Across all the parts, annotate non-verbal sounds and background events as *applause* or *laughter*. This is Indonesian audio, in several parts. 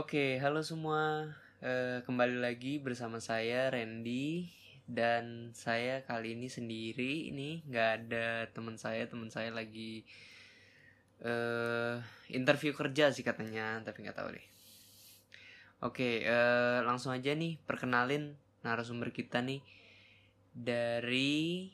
Oke, halo semua. Eh, kembali lagi bersama saya Randy dan saya kali ini sendiri. Ini nggak ada teman saya. Teman saya lagi eh interview kerja sih katanya, tapi nggak tahu deh. Oke, eh, langsung aja nih perkenalin narasumber kita nih dari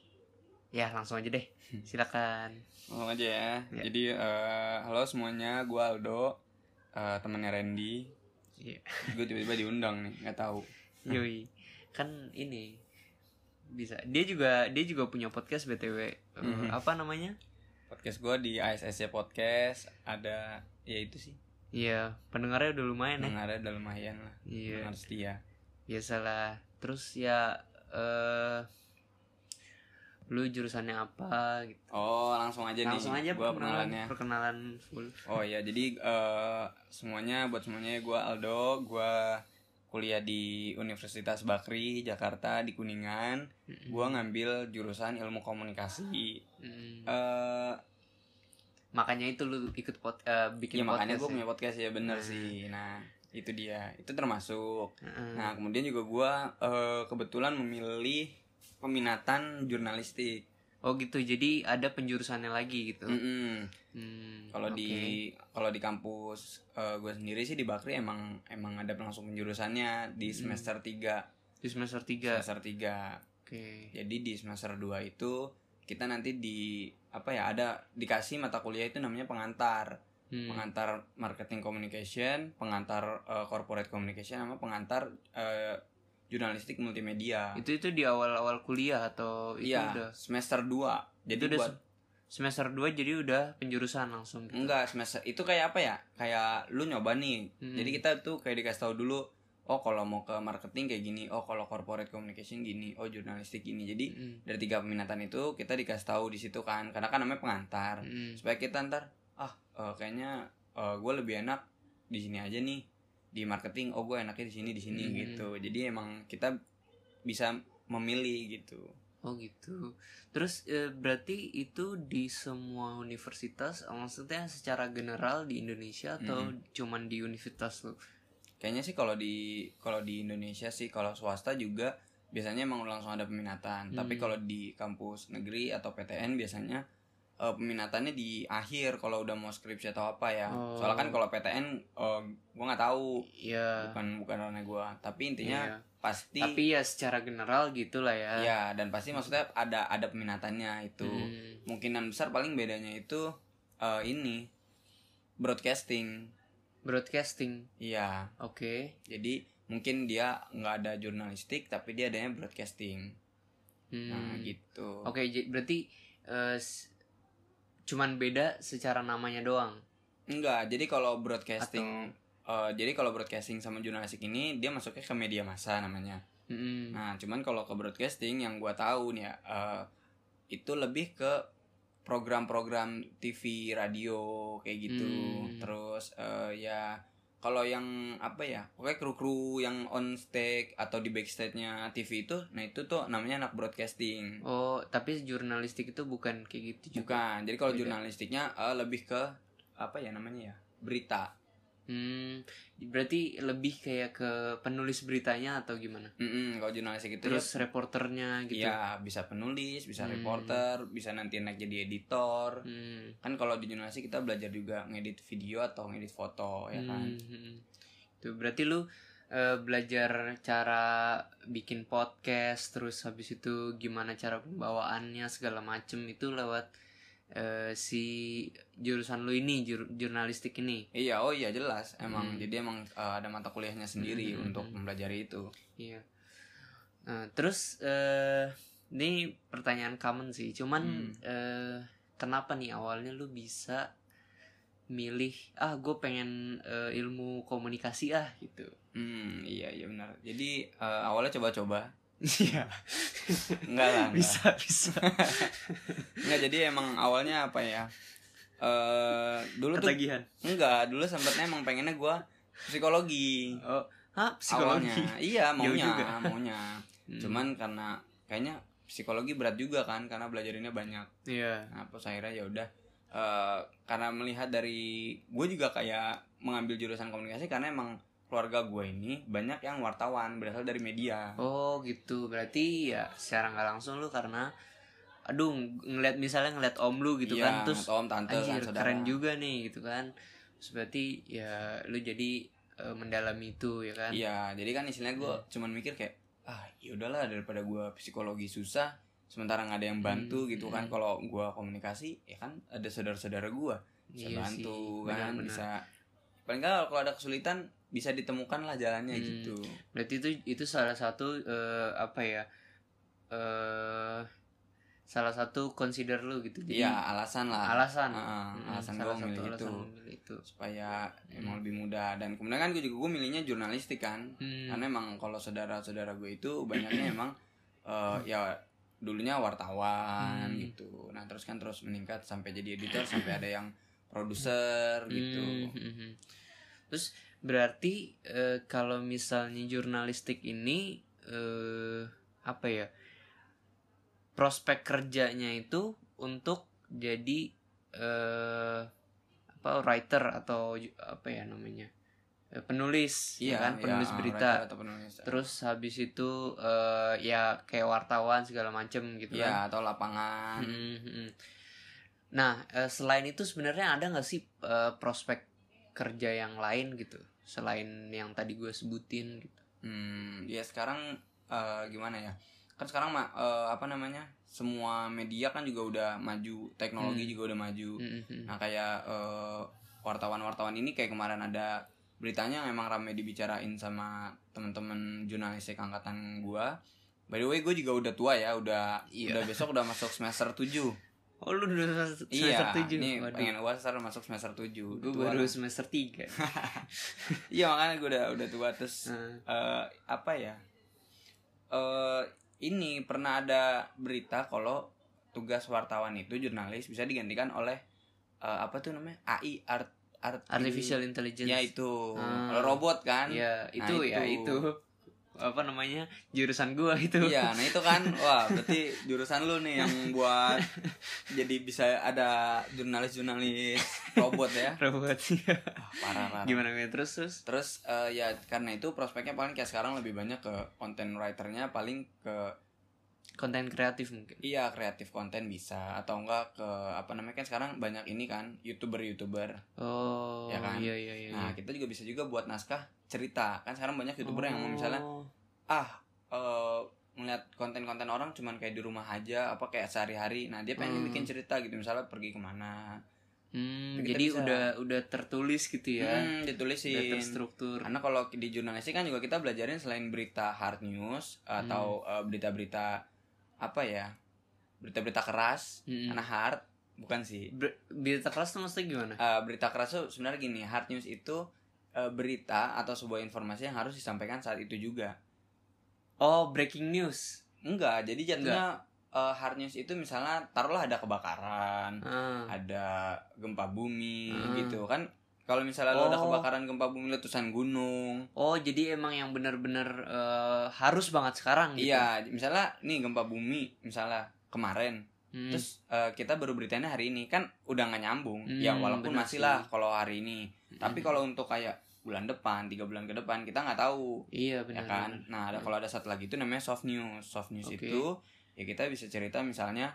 ya langsung aja deh. *laughs* Silakan. Ngomong aja ya. Ya. Jadi eh, halo semuanya, gue Aldo, eh, temannya Randy. Iya. Gue tiba-tiba diundang nih, nggak tahu. Yoi. Kan ini bisa. Dia juga dia juga punya podcast BTW. Eh, Mhm. Apa namanya? Podcast gue di ASSC Podcast ada ya itu sih. Iya, pendengarnya udah lumayan ya. Yang ada udah lumayan lah. Iya, Pendengar setia. biasalah. Terus ya eh lu jurusannya apa gitu. Oh langsung aja Langsung nih. aja Gue perkenalan, perkenalannya. perkenalan full. Oh ya, jadi eh, semuanya buat semuanya gue Aldo, gue kuliah di Universitas Bakri Jakarta di Kuningan. Mm-mm. Gue ngambil jurusan ilmu komunikasi. Mm. Eh Makanya itu lu ikut pot, eh, bikin ya makanya podcast. gue ya? punya podcast ya bener Nah. sih. Nah itu dia, itu termasuk. Heeh. Nah kemudian juga gue eh, kebetulan memilih peminatan jurnalistik. Oh gitu. Jadi ada penjurusannya lagi gitu. Mm-mm. Hmm, Kalau oke. di kalau di kampus gue sendiri sih di Bakri emang emang ada langsung penjurusannya di Mm. semester 3 di semester 3. semester 3 Oke. Jadi di semester 2 itu kita nanti di apa ya ada dikasih mata kuliah itu namanya pengantar. Hmm. Pengantar marketing communication, pengantar eh, corporate communication sama pengantar eh, jurnalistik multimedia. Itu itu di awal-awal kuliah atau itu Iya, udah semester 2. Jadi itu udah buat se- semester 2 jadi udah penjurusan langsung gitu. enggak semester itu kayak apa ya? Kayak lu nyoba nih. Hmm. Jadi kita tuh kayak dikasih tahu dulu oh kalau mau ke marketing kayak gini, oh kalau corporate communication gini, oh jurnalistik gini. Jadi Mm, dari tiga peminatan itu kita dikasih tahu di situ kan karena kan namanya pengantar mm, supaya kita ntar ah eh, kayaknya gue lebih enak di sini aja nih di marketing oh gue enaknya di sini di sini Hmm. gitu jadi emang kita bisa memilih gitu Oh gitu. Terus eh, berarti itu di semua universitas, maksudnya secara general di Indonesia atau cuman di universitas lu? kayaknya sih kalau di kalau di Indonesia sih kalau swasta juga biasanya emang langsung ada peminatan tapi Hmm. kalau di kampus negeri atau PTN biasanya eh, peminatannya di akhir kalau udah mau skripsi atau apa ya Oh. soalnya kan kalau PTN eh, gue nggak tahu Iya. bukan bukan ranah gue tapi intinya iya. pasti Tapi ya secara general gitulah ya. ya dan pasti maksudnya ada ada peminatannya itu Hmm. kemungkinan besar paling bedanya itu eh, ini broadcasting Broadcasting. iya Oke. jadi mungkin dia nggak ada jurnalistik tapi dia adanya broadcasting Hmm. nah gitu Oke, j- berarti s- cuman beda secara namanya doang. enggak jadi kalau broadcasting eh, jadi kalau broadcasting sama jurnalistik ini dia masuknya ke media massa namanya Mm-mm. Nah, cuman kalau ke broadcasting yang gua tahu nih ya, eh, itu lebih ke program-program TV, radio kayak gitu. Hmm. Terus eh, ya kalau yang apa ya, pokoknya kru-kru yang on stage atau di backstage-nya TV itu, nah itu tuh namanya anak broadcasting. Oh, tapi jurnalistik itu bukan kayak gitu juga. Bukan. Jadi kalau Beda. jurnalistiknya eh, lebih ke apa ya namanya ya? Berita. Hmm, berarti lebih kayak ke penulis beritanya atau gimana? Mm-mm, kalau jurnalistik itu Terus reporternya gitu. ya bisa penulis, bisa Hmm. reporter, bisa nanti naik jadi editor. Hmm. kan kalau di jurnalistik kita belajar juga ngedit video atau ngedit foto ya kan Hmm, hmm. Tuh berarti lu eh, belajar cara bikin podcast terus habis itu gimana cara pembawaannya segala macem itu lewat eh, si jurusan lu ini jur- jurnalistik ini. iya oh iya jelas emang Hmm. jadi emang uh, ada mata kuliahnya sendiri Hmm, untuk mempelajari itu Iya. Nah, terus eh ini pertanyaan common sih. Cuman Hmm. eh kenapa nih awalnya lu bisa milih ah gue pengen eh, ilmu komunikasi ah gitu. hmm iya iya benar jadi uh, awalnya coba-coba Iya. enggak lah enggak. bisa bisa. *laughs* enggak jadi emang awalnya apa ya eh dulu tuh Ketagihan. enggak dulu sempatnya emang pengennya gua psikologi Oh, hah psikologi. awalnya iya *laughs* maunya juga. maunya Hmm. cuman karena kayaknya psikologi berat juga kan karena belajarinnya banyak Iya. Nah, pas akhirnya ya udah eh, karena melihat dari gue juga kayak mengambil jurusan komunikasi karena emang keluarga gue ini banyak yang wartawan berasal dari media. Oh gitu, berarti ya secara nggak langsung lu karena aduh ngeliat misalnya ngeliat om lu gitu Iya, kan terus om tante anjir kan saudara. keren juga nih gitu kan. Terus berarti ya lu jadi eh, mendalami itu ya kan? Iya jadi kan istilahnya gue Hmm. cuman mikir kayak ah ya udahlah daripada gue psikologi susah sementara nggak ada yang bantu Hmm, gitu kan. Hmm. kalau gue komunikasi ya kan ada saudara-saudara gue bisa Iya bantu sih, kan benar-benar. bisa. Paling nggak kalau ada kesulitan bisa ditemukan lah jalannya Hmm. gitu berarti itu itu salah satu eh, apa ya eh salah satu consider lu gitu iya alasan lah alasan Heeh, Mm, alasan salah gue satu milih alasan itu itu supaya Hmm. emang lebih mudah dan kemudian kan gue juga gue milihnya jurnalistik kan Hmm. karena emang kalau saudara-saudara gue itu banyaknya *clears throat* emang eh, ya dulunya wartawan Hmm. gitu nah terus kan terus meningkat sampai jadi editor sampai ada yang produser gitu Hmm, hmm, hmm. Terus berarti eh, kalau misalnya jurnalistik ini eh apa ya? Prospek kerjanya itu untuk jadi eh apa writer atau apa ya namanya? Penulis ya kan, penulis iya, berita. atau penulis. Terus habis itu eh ya kayak wartawan segala macem gitu kan. ya atau lapangan Hmm, hmm. Nah, eh, selain itu sebenarnya ada nggak sih eh, prospek kerja yang lain gitu, selain yang tadi gue sebutin gitu? Hmm, ya sekarang eh, gimana ya? Kan sekarang eh, apa namanya? Semua media kan juga udah maju, teknologi Hmm. juga udah maju. Hmm, hmm. Nah, kayak eh, wartawan-wartawan ini kayak kemarin ada beritanya yang emang rame dibicarain sama teman-teman jurnalistik angkatan gua. By the way, gue juga udah tua ya, udah Iya. udah besok udah masuk semester 7. Oh lu udah semester iya, tujuh? nih Waduh, pengen gua semester masuk semester 7. gue baru semester tiga. *laughs* Iya, makanya gue udah udah tua terus Nah, eh apa ya eh ini pernah ada berita kalau tugas wartawan itu jurnalis bisa digantikan oleh eh, apa tuh namanya AI art art artificial intelligence. ya itu Ah. robot kan Ya, Nah, itu ya itu. Apa namanya jurusan gua itu. iya nah itu kan wah berarti jurusan lu nih yang buat jadi bisa ada jurnalis jurnalis robot ya *laughs* Robot. Wah, parah parah Gimana gimana terus terus? terus eh, ya karena itu prospeknya paling kayak sekarang lebih banyak ke content writernya paling ke Konten kreatif mungkin. Iya kreatif konten bisa atau enggak ke apa namanya kan sekarang banyak ini kan youtuber youtuber. Oh, Ya kan? iya iya iya. Nah iya. kita juga bisa juga buat naskah cerita kan sekarang banyak youtuber yang mau misalnya Oh. ah eh ngeliat konten-konten orang cuman kayak di rumah aja apa kayak sehari-hari. Nah dia pengen Hmm. bikin cerita gitu misalnya pergi ke mana. Hmm, jadi bisa- udah udah tertulis gitu ya. Hmm, Udah ditulisin. terstruktur. Karena kalau di jurnalistik kan juga kita belajarin selain berita hard news atau Hmm. eh, berita-berita apa ya berita-berita keras Hmm. karena hard bukan sih Ber- berita keras tuh maksudnya gimana? Eh, berita keras tuh sebenarnya gini hard news itu eh, berita atau sebuah informasi yang harus disampaikan saat itu juga Oh, breaking news. enggak jadi jatuhnya eh, hard news itu misalnya taruhlah ada kebakaran Ah. ada gempa bumi Ah. gitu kan kalau misalnya lo ada Oh. kebakaran gempa bumi letusan gunung Oh, jadi emang yang benar-benar eh, harus banget sekarang gitu. iya misalnya nih gempa bumi misalnya kemarin Hmm. terus eh, kita baru beritanya hari ini kan udah nggak nyambung Hmm, ya walaupun masih sih. lah kalau hari ini tapi Hmm. kalau untuk kayak bulan depan tiga bulan ke depan kita nggak tahu iya ya benar. kan benar. nah ada kalau ada satu lagi itu namanya soft news soft news Oke. itu ya kita bisa cerita misalnya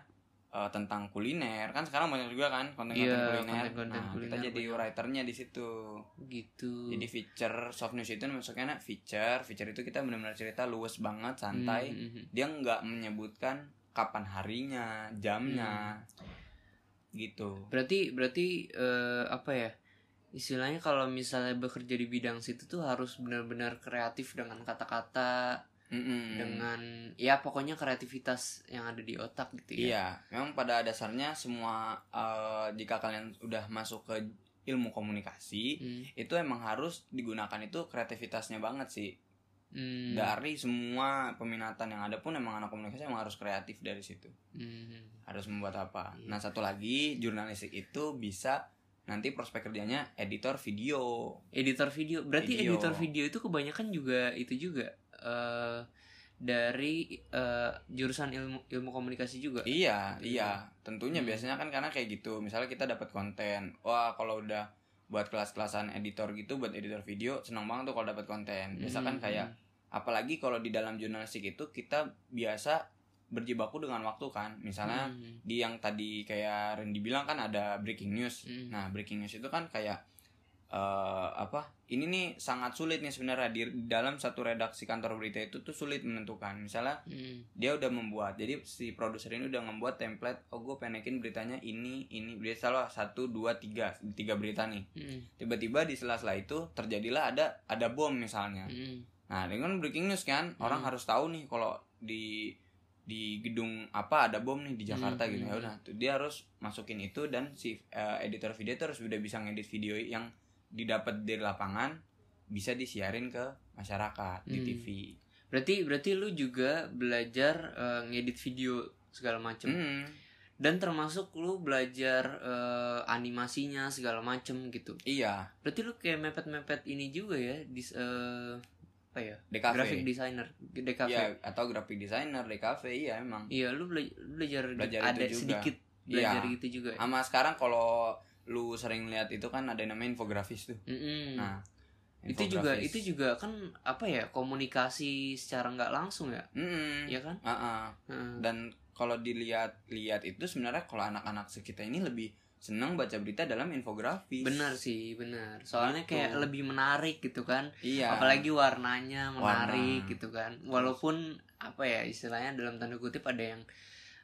eh, tentang kuliner kan sekarang banyak juga kan konten-konten Iya, kuliner konten-konten nah kuliner kita jadi banyak. writernya di situ Gitu. jadi feature soft news itu maksudnya feature feature itu kita benar-benar cerita luwes banget santai Hmm, hmm, dia nggak menyebutkan kapan harinya jamnya Hmm. gitu Berarti berarti eh, apa ya? Istilahnya kalau misalnya bekerja di bidang situ tuh harus benar-benar kreatif dengan kata-kata, Mm-mm. dengan ya pokoknya kreativitas yang ada di otak gitu ya. Iya, memang pada dasarnya semua eh, jika kalian udah masuk ke ilmu komunikasi Hmm, itu emang harus digunakan itu kreativitasnya banget sih. hmm, Dari semua peminatan yang ada pun emang anak komunikasi emang harus kreatif dari situ. hmm. Harus membuat apa? Iya. Nah, satu lagi jurnalistik itu bisa nanti prospek kerjanya editor video. editor video berarti Video. editor video itu kebanyakan juga itu juga eh dari eh, jurusan ilmu ilmu komunikasi juga Iya, Iya. iya. Tentunya Hmm. biasanya kan karena kayak gitu. Misalnya kita dapat konten. Wah, kalau udah buat kelas-kelasan editor gitu buat editor video senang banget tuh kalau dapat konten biasa kan Hmm, kayak apalagi kalau di dalam jurnalistik itu kita biasa berjibaku dengan waktu kan misalnya Hmm. di yang tadi kayak Randy bilang kan ada breaking news Hmm. nah breaking news itu kan kayak eh apa ini nih sangat sulit nih sebenarnya di dalam satu redaksi kantor berita itu tuh sulit menentukan misalnya Hmm. dia udah membuat jadi si produser ini udah membuat template oh gue penekin beritanya ini ini berita salah satu dua tiga tiga berita nih Hmm. tiba-tiba di sela-sela itu terjadilah ada ada bom misalnya Hmm. nah dengan breaking news kan orang Hmm. harus tahu nih kalau di di gedung apa ada bom nih di Jakarta Hmm, gitu hmm, ya udah tuh dia harus masukin itu dan si eh, editor video itu harus udah bisa ngedit video yang didapat dari lapangan bisa disiarin ke masyarakat di Hmm. TV. Berarti berarti lu juga belajar eh, ngedit video segala macem Hmm, dan termasuk lu belajar eh, animasinya segala macem gitu. iya, Berarti lu kayak mepet-mepet ini juga ya di eh, apa ya? DKV. Graphic designer, DKV. Iya, atau graphic designer DKV iya emang. Iya, lu bela- belajar, Belajar ada juga. sedikit Iya. belajar gitu juga. ya? Sama sekarang kalau lu sering lihat itu kan ada yang namanya infografis tuh. Mm-mm. Nah, itu juga infografis. itu juga kan apa ya komunikasi secara nggak langsung ya, Mm-mm. ya kan? Ah-ah. Heeh. Dan kalau dilihat-lihat itu sebenarnya kalau anak-anak sekitar ini lebih senang baca berita dalam infografis. Benar sih, benar. Soalnya Gitu. kayak lebih menarik gitu kan. Iya. Apalagi warnanya menarik Warna. gitu kan. Walaupun apa ya istilahnya dalam tanda kutip ada yang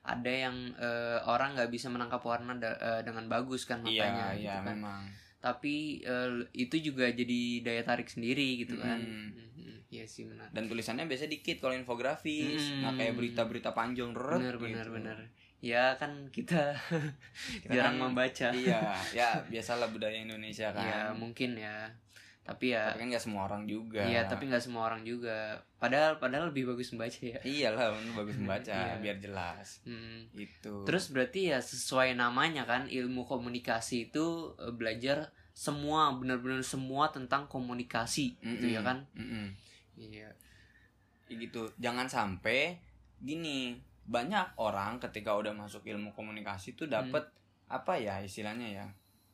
ada yang eh, orang nggak bisa menangkap warna da- eh, dengan bagus kan Iya, matanya iya gitu kan. memang. Tapi eh, itu juga jadi daya tarik sendiri gitu kan. Mm. Mhm. Iya sih benar. Dan tulisannya biasa dikit kalau infografis, Mm. nggak kayak berita-berita panjang reret Benar gitu. benar benar. Ya kan kita *laughs* Kita jarang kan- membaca. Iya, ya *laughs* biasalah budaya Indonesia kan. Ya mungkin ya. Tapi ya Tapi kan nggak semua orang juga. Iya, tapi nggak semua orang juga. Padahal padahal lebih bagus membaca ya. Iyalah, *laughs* bagus membaca Iya. biar jelas. Hmm. Itu. Terus berarti ya sesuai namanya kan ilmu komunikasi itu eh, belajar semua benar-benar semua tentang komunikasi gitu ya kan? Mm-mm. Iya. Ya gitu. Jangan sampai gini, banyak orang ketika udah masuk ilmu komunikasi tuh dapat apa ya istilahnya ya?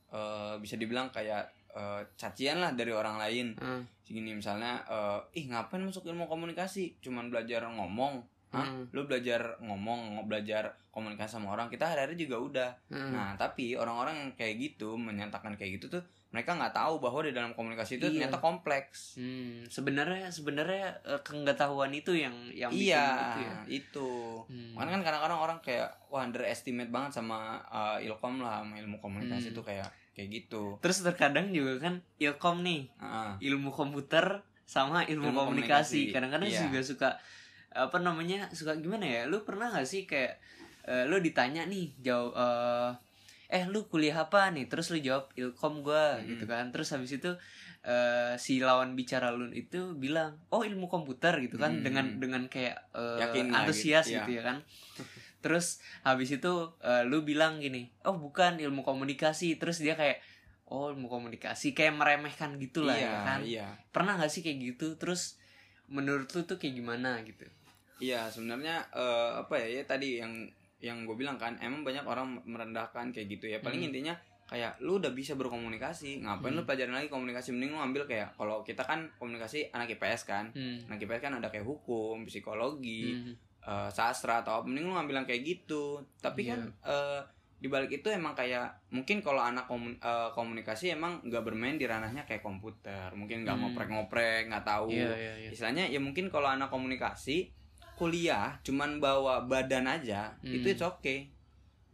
Eh, bisa dibilang kayak eh, cacian lah dari orang lain. Hmm. Gini misalnya eh, ih ngapain masuk ilmu komunikasi? Cuman belajar ngomong. Hah? Hmm. Lu belajar ngomong, ng- belajar komunikasi sama orang. Kita hari-hari juga udah. Hmm. Nah, tapi orang-orang yang kayak gitu menyatakan kayak gitu tuh mereka nggak tahu bahwa di dalam komunikasi itu Iya. ternyata kompleks. Hmm, sebenarnya sebenarnya eh, keenggatahuan itu yang yang bikin iya, gitu ya. itu. Hmm. Kan kan kadang-kadang orang kayak wah underestimate banget sama uh, ilkom lah, sama ilmu komunikasi Hmm. tuh kayak kayak gitu. Terus terkadang juga kan ilkom nih, Heeh. ilmu komputer sama ilmu, Ilmu komunikasi. Kadang-kadang iya. juga suka apa namanya suka gimana ya? Lu pernah nggak sih kayak eh, lu ditanya nih jawab eh eh lu kuliah apa nih? Terus lu jawab ilkom gua Mm-mm. gitu kan. Terus habis itu eh, si lawan bicara lu itu bilang oh ilmu komputer gitu kan Mm-mm. dengan dengan kayak Yakin lah antusias gitu, gitu, ya kan. *laughs* Terus habis itu eh, lu bilang gini, oh bukan ilmu komunikasi. Terus dia kayak oh ilmu komunikasi kayak meremehkan gitu lah iya, ya kan iya. pernah gak sih kayak gitu terus menurut lu tuh kayak gimana gitu Iya, sebenarnya eh, apa ya? Ya tadi yang yang gue bilang kan, emang banyak orang merendahkan kayak gitu ya. Paling Hmm. intinya kayak lu udah bisa berkomunikasi, ngapain lu Hmm. pelajarin lagi komunikasi? Mending lu ambil kayak kalau kita kan komunikasi anak IPS kan. hmm. Anak IPS kan ada kayak hukum, psikologi, Hmm. Eh, sastra atau apa. Mending lu ngambil yang kayak gitu. Tapi Iya. kan eh, di balik itu emang kayak mungkin kalau anak komun- eh, komunikasi emang nggak bermain di ranahnya kayak komputer, mungkin nggak Hmm. ngoprek-ngoprek, nggak tahu iya iya iya istilahnya ya mungkin kalau anak komunikasi kuliah cuman bawa badan aja Hmm. itu it's okay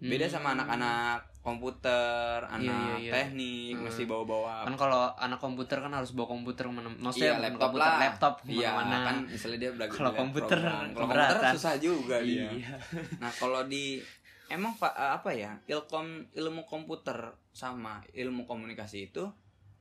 beda sama Hmm. anak-anak komputer anak iya, iya. teknik Hmm. mesti bawa-bawa kan kalau anak komputer kan harus bawa komputer mana maksudnya iya laptop komputer lah laptop iya mana kan misalnya dia belajar Kalau komputer kalau komputer susah juga dia iya *laughs* nah kalau di emang pak apa ya ilkom ilmu komputer sama ilmu komunikasi itu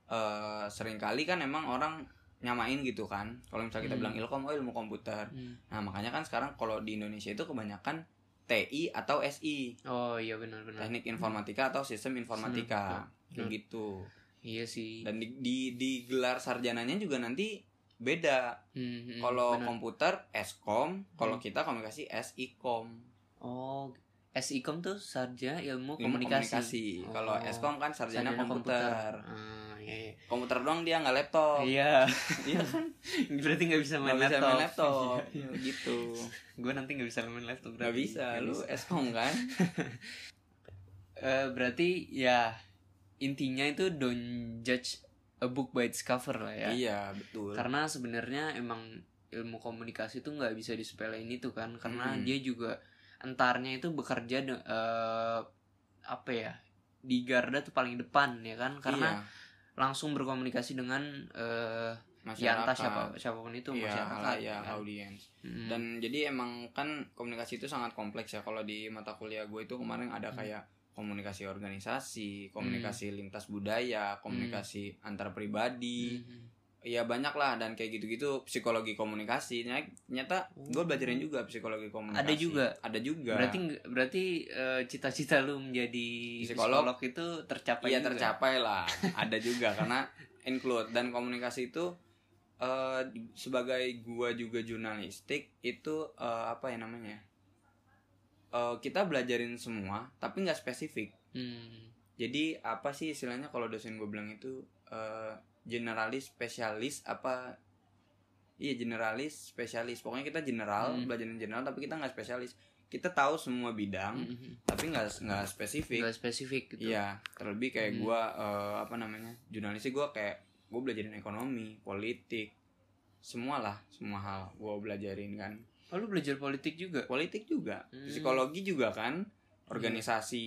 eh sering kali kan emang orang nyamain gitu kan kalau misalnya kita Hmm. bilang ilkom oh ilmu komputer Hmm. Nah, makanya kan sekarang kalau di Indonesia itu kebanyakan TI atau SI, oh iya benar benar teknik informatika atau sistem informatika. Hmm. Gitu. iya sih Dan di, di di gelar sarjananya juga nanti beda. Hmm, hmm, Kalau komputer Skom, kalau Hmm. kita komunikasi SIKom. oh SIKOM tuh sarjana ilmu Ilmu komunikasi, Kalau Oh. Skom kan sarjana Sarjana komputer. Ah, iya iya. Komputer doang dia nggak laptop. Iya. *laughs* Iya kan? Berarti nggak bisa main bisa laptop, main laptop. Iya, *laughs* iya. gitu. Gue nanti nggak bisa main laptop nggak bisa Nggak lu bisa. eskom kan? *laughs* Eh, berarti ya intinya itu don't judge a book by its cover lah ya. Iya betul. Karena sebenarnya emang ilmu komunikasi itu nggak bisa disepelein itu kan. Karena Hmm. dia juga entarnya itu bekerja de- eh, apa ya di garda tuh paling depan ya kan. Karena Iya, langsung berkomunikasi dengan eh masyarakat ya siapa siapa pun itu iya masyarakat halayak kan. audiens Mm. dan jadi emang kan komunikasi itu sangat kompleks ya kalau di mata kuliah gue itu kemarin ada Hmm. kayak komunikasi organisasi komunikasi lintas budaya komunikasi antar pribadi Mhm. Ya banyak lah dan kayak gitu-gitu psikologi komunikasi Ny- nyata gue belajarin juga psikologi komunikasi Ada juga? ada juga berarti berarti eh, cita-cita lu menjadi Psikolog? psikolog, itu tercapai iya juga? tercapai lah *laughs* ada juga karena include dan komunikasi itu di- sebagai gua juga jurnalistik itu eh, apa ya namanya Eh, kita belajarin semua tapi nggak spesifik Hmm. jadi apa sih istilahnya kalau dosen gue bilang itu eh, generalis spesialis apa iya generalis spesialis pokoknya kita general Hmm. belajarin general tapi kita nggak spesialis kita tahu semua bidang Mhm. tapi nggak nggak spesifik Nggak spesifik gitu Iya, terlebih kayak Hmm. gua eh, apa namanya? Jurnalisnya gua kayak gua belajarin ekonomi, politik, semua lah, semua hal gua belajarin kan. oh lu belajar politik juga Politik juga, Hmm. psikologi juga kan, organisasi.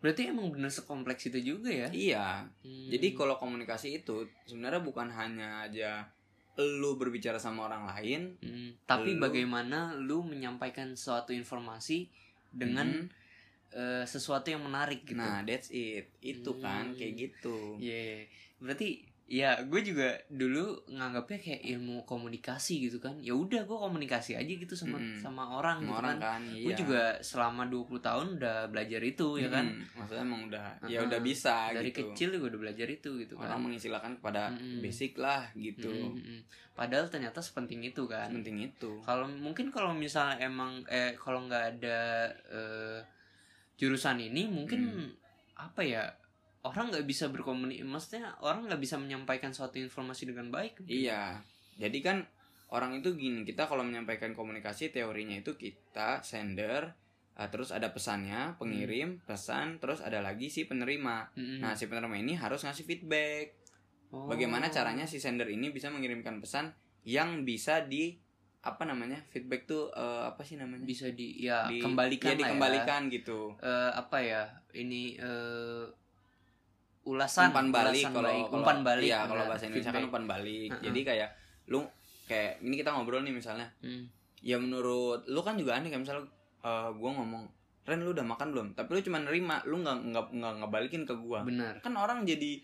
berarti emang bener sekompleks itu juga ya Iya. Hmm. Jadi kalau komunikasi itu sebenarnya bukan hanya aja lu berbicara sama orang lain Hmm, tapi Lu- bagaimana lu menyampaikan suatu informasi dengan Mhm. eh, sesuatu yang menarik gitu. Nah, that's it. Itu kan Hmm. kayak gitu. Iya, berarti ya gue juga dulu nganggapnya kayak ilmu komunikasi gitu kan. Ya udah gue komunikasi aja gitu sama Mm-mm. sama orang gitu orang kan. kan, Gue iya. juga selama 20 tahun udah belajar itu ya kan. Mm, Maksudnya emang udah ya Uh-uh. udah bisa Dari gitu. kecil gue udah belajar itu gitu kan. orang mengistilahkan kepada Mm-mm. basic lah gitu Mm, mm, mm. Padahal ternyata sepenting itu kan. penting itu Kalau mungkin kalau misalnya emang eh kalau nggak ada eh, jurusan ini mungkin Hmm. apa ya orang nggak bisa berkomunikasi maksudnya orang nggak bisa menyampaikan suatu informasi dengan baik iya. Jadi kan orang itu gini kita kalau menyampaikan komunikasi teorinya itu kita sender uh, terus ada pesannya pengirim pesan terus ada lagi si penerima. Mm-mm. nah si penerima ini harus ngasih feedback. Oh. bagaimana caranya si sender ini bisa mengirimkan pesan yang bisa di apa namanya feedback tuh uh, apa sih namanya? Bisa di ya Di- kembalikan ya, lah dikembalikan gitu. Ya. Eh, apa ya ini eh, ulasan umpan balik ulasan kalau baik. kalau- umpan balik iya kalau bahasa Indonesia kan umpan balik. Jadi kayak lu kayak ini kita ngobrol nih misalnya. Hmm. ya menurut lu kan juga aneh kayak misalnya eh gua ngomong Ren lu udah makan belum? Tapi lu cuma nerima lu nggak nggak nggak ngebalikin ke gua. Benar. Kan orang jadi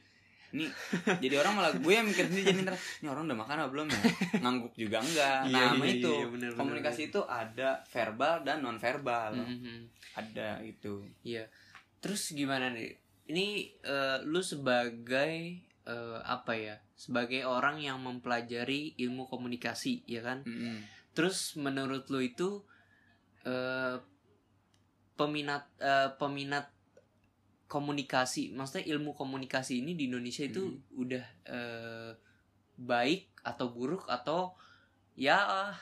nih jadi orang malah gue yang mikir sendiri jadi ntar ini orang udah makan apa belum ya? Ngangguk juga enggak Iya, nah iya, iya, itu iya, bener, bener, komunikasi itu ada verbal dan non verbal Mhm. ada itu Iya. Terus gimana nih? Ini eh, lu sebagai eh, apa ya? Sebagai orang yang mempelajari ilmu komunikasi, ya kan? Mm-mm. Terus menurut lu itu eh, peminat eh, peminat komunikasi, maksudnya ilmu komunikasi ini di Indonesia itu udah eh, baik atau buruk atau ya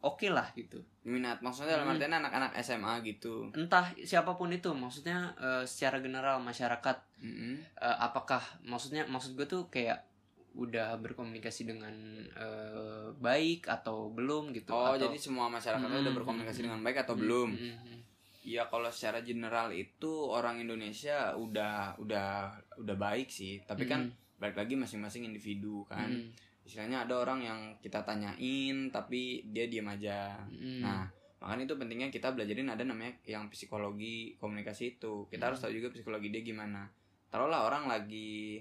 oke lah gitu. minat maksudnya dalam Hmm. artian anak-anak SMA gitu Entah siapa pun itu, maksudnya eh, secara general masyarakat Mm-mm. eh, apakah maksudnya maksud gue tuh kayak udah berkomunikasi dengan eh, baik atau belum gitu Oh, atau, jadi semua masyarakat Mm, udah mm, berkomunikasi mm, dengan baik atau Mm, belum? mm, mm. Iya, kalau secara general itu orang Indonesia udah udah udah baik sih, tapi kan Mm, balik lagi masing-masing individu kan. mm, Istilahnya ada orang yang kita tanyain tapi dia diam aja. mm. Nah, makanya itu pentingnya kita belajarin ada namanya yang psikologi komunikasi itu. Kita Mm. harus tahu juga psikologi dia gimana. Taruhlah orang lagi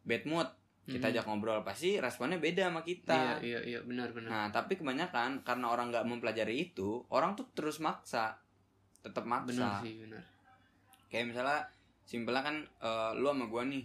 bad mood, kita Mm. ajak ngobrol pasti responnya beda sama kita. iya iya iya benar benar Nah, tapi kebanyakan karena orang nggak mempelajari itu, orang tuh terus maksa, tetap benar maksa. sih benar Kayak misalnya, simpelnya kan eh, lu sama gua nih,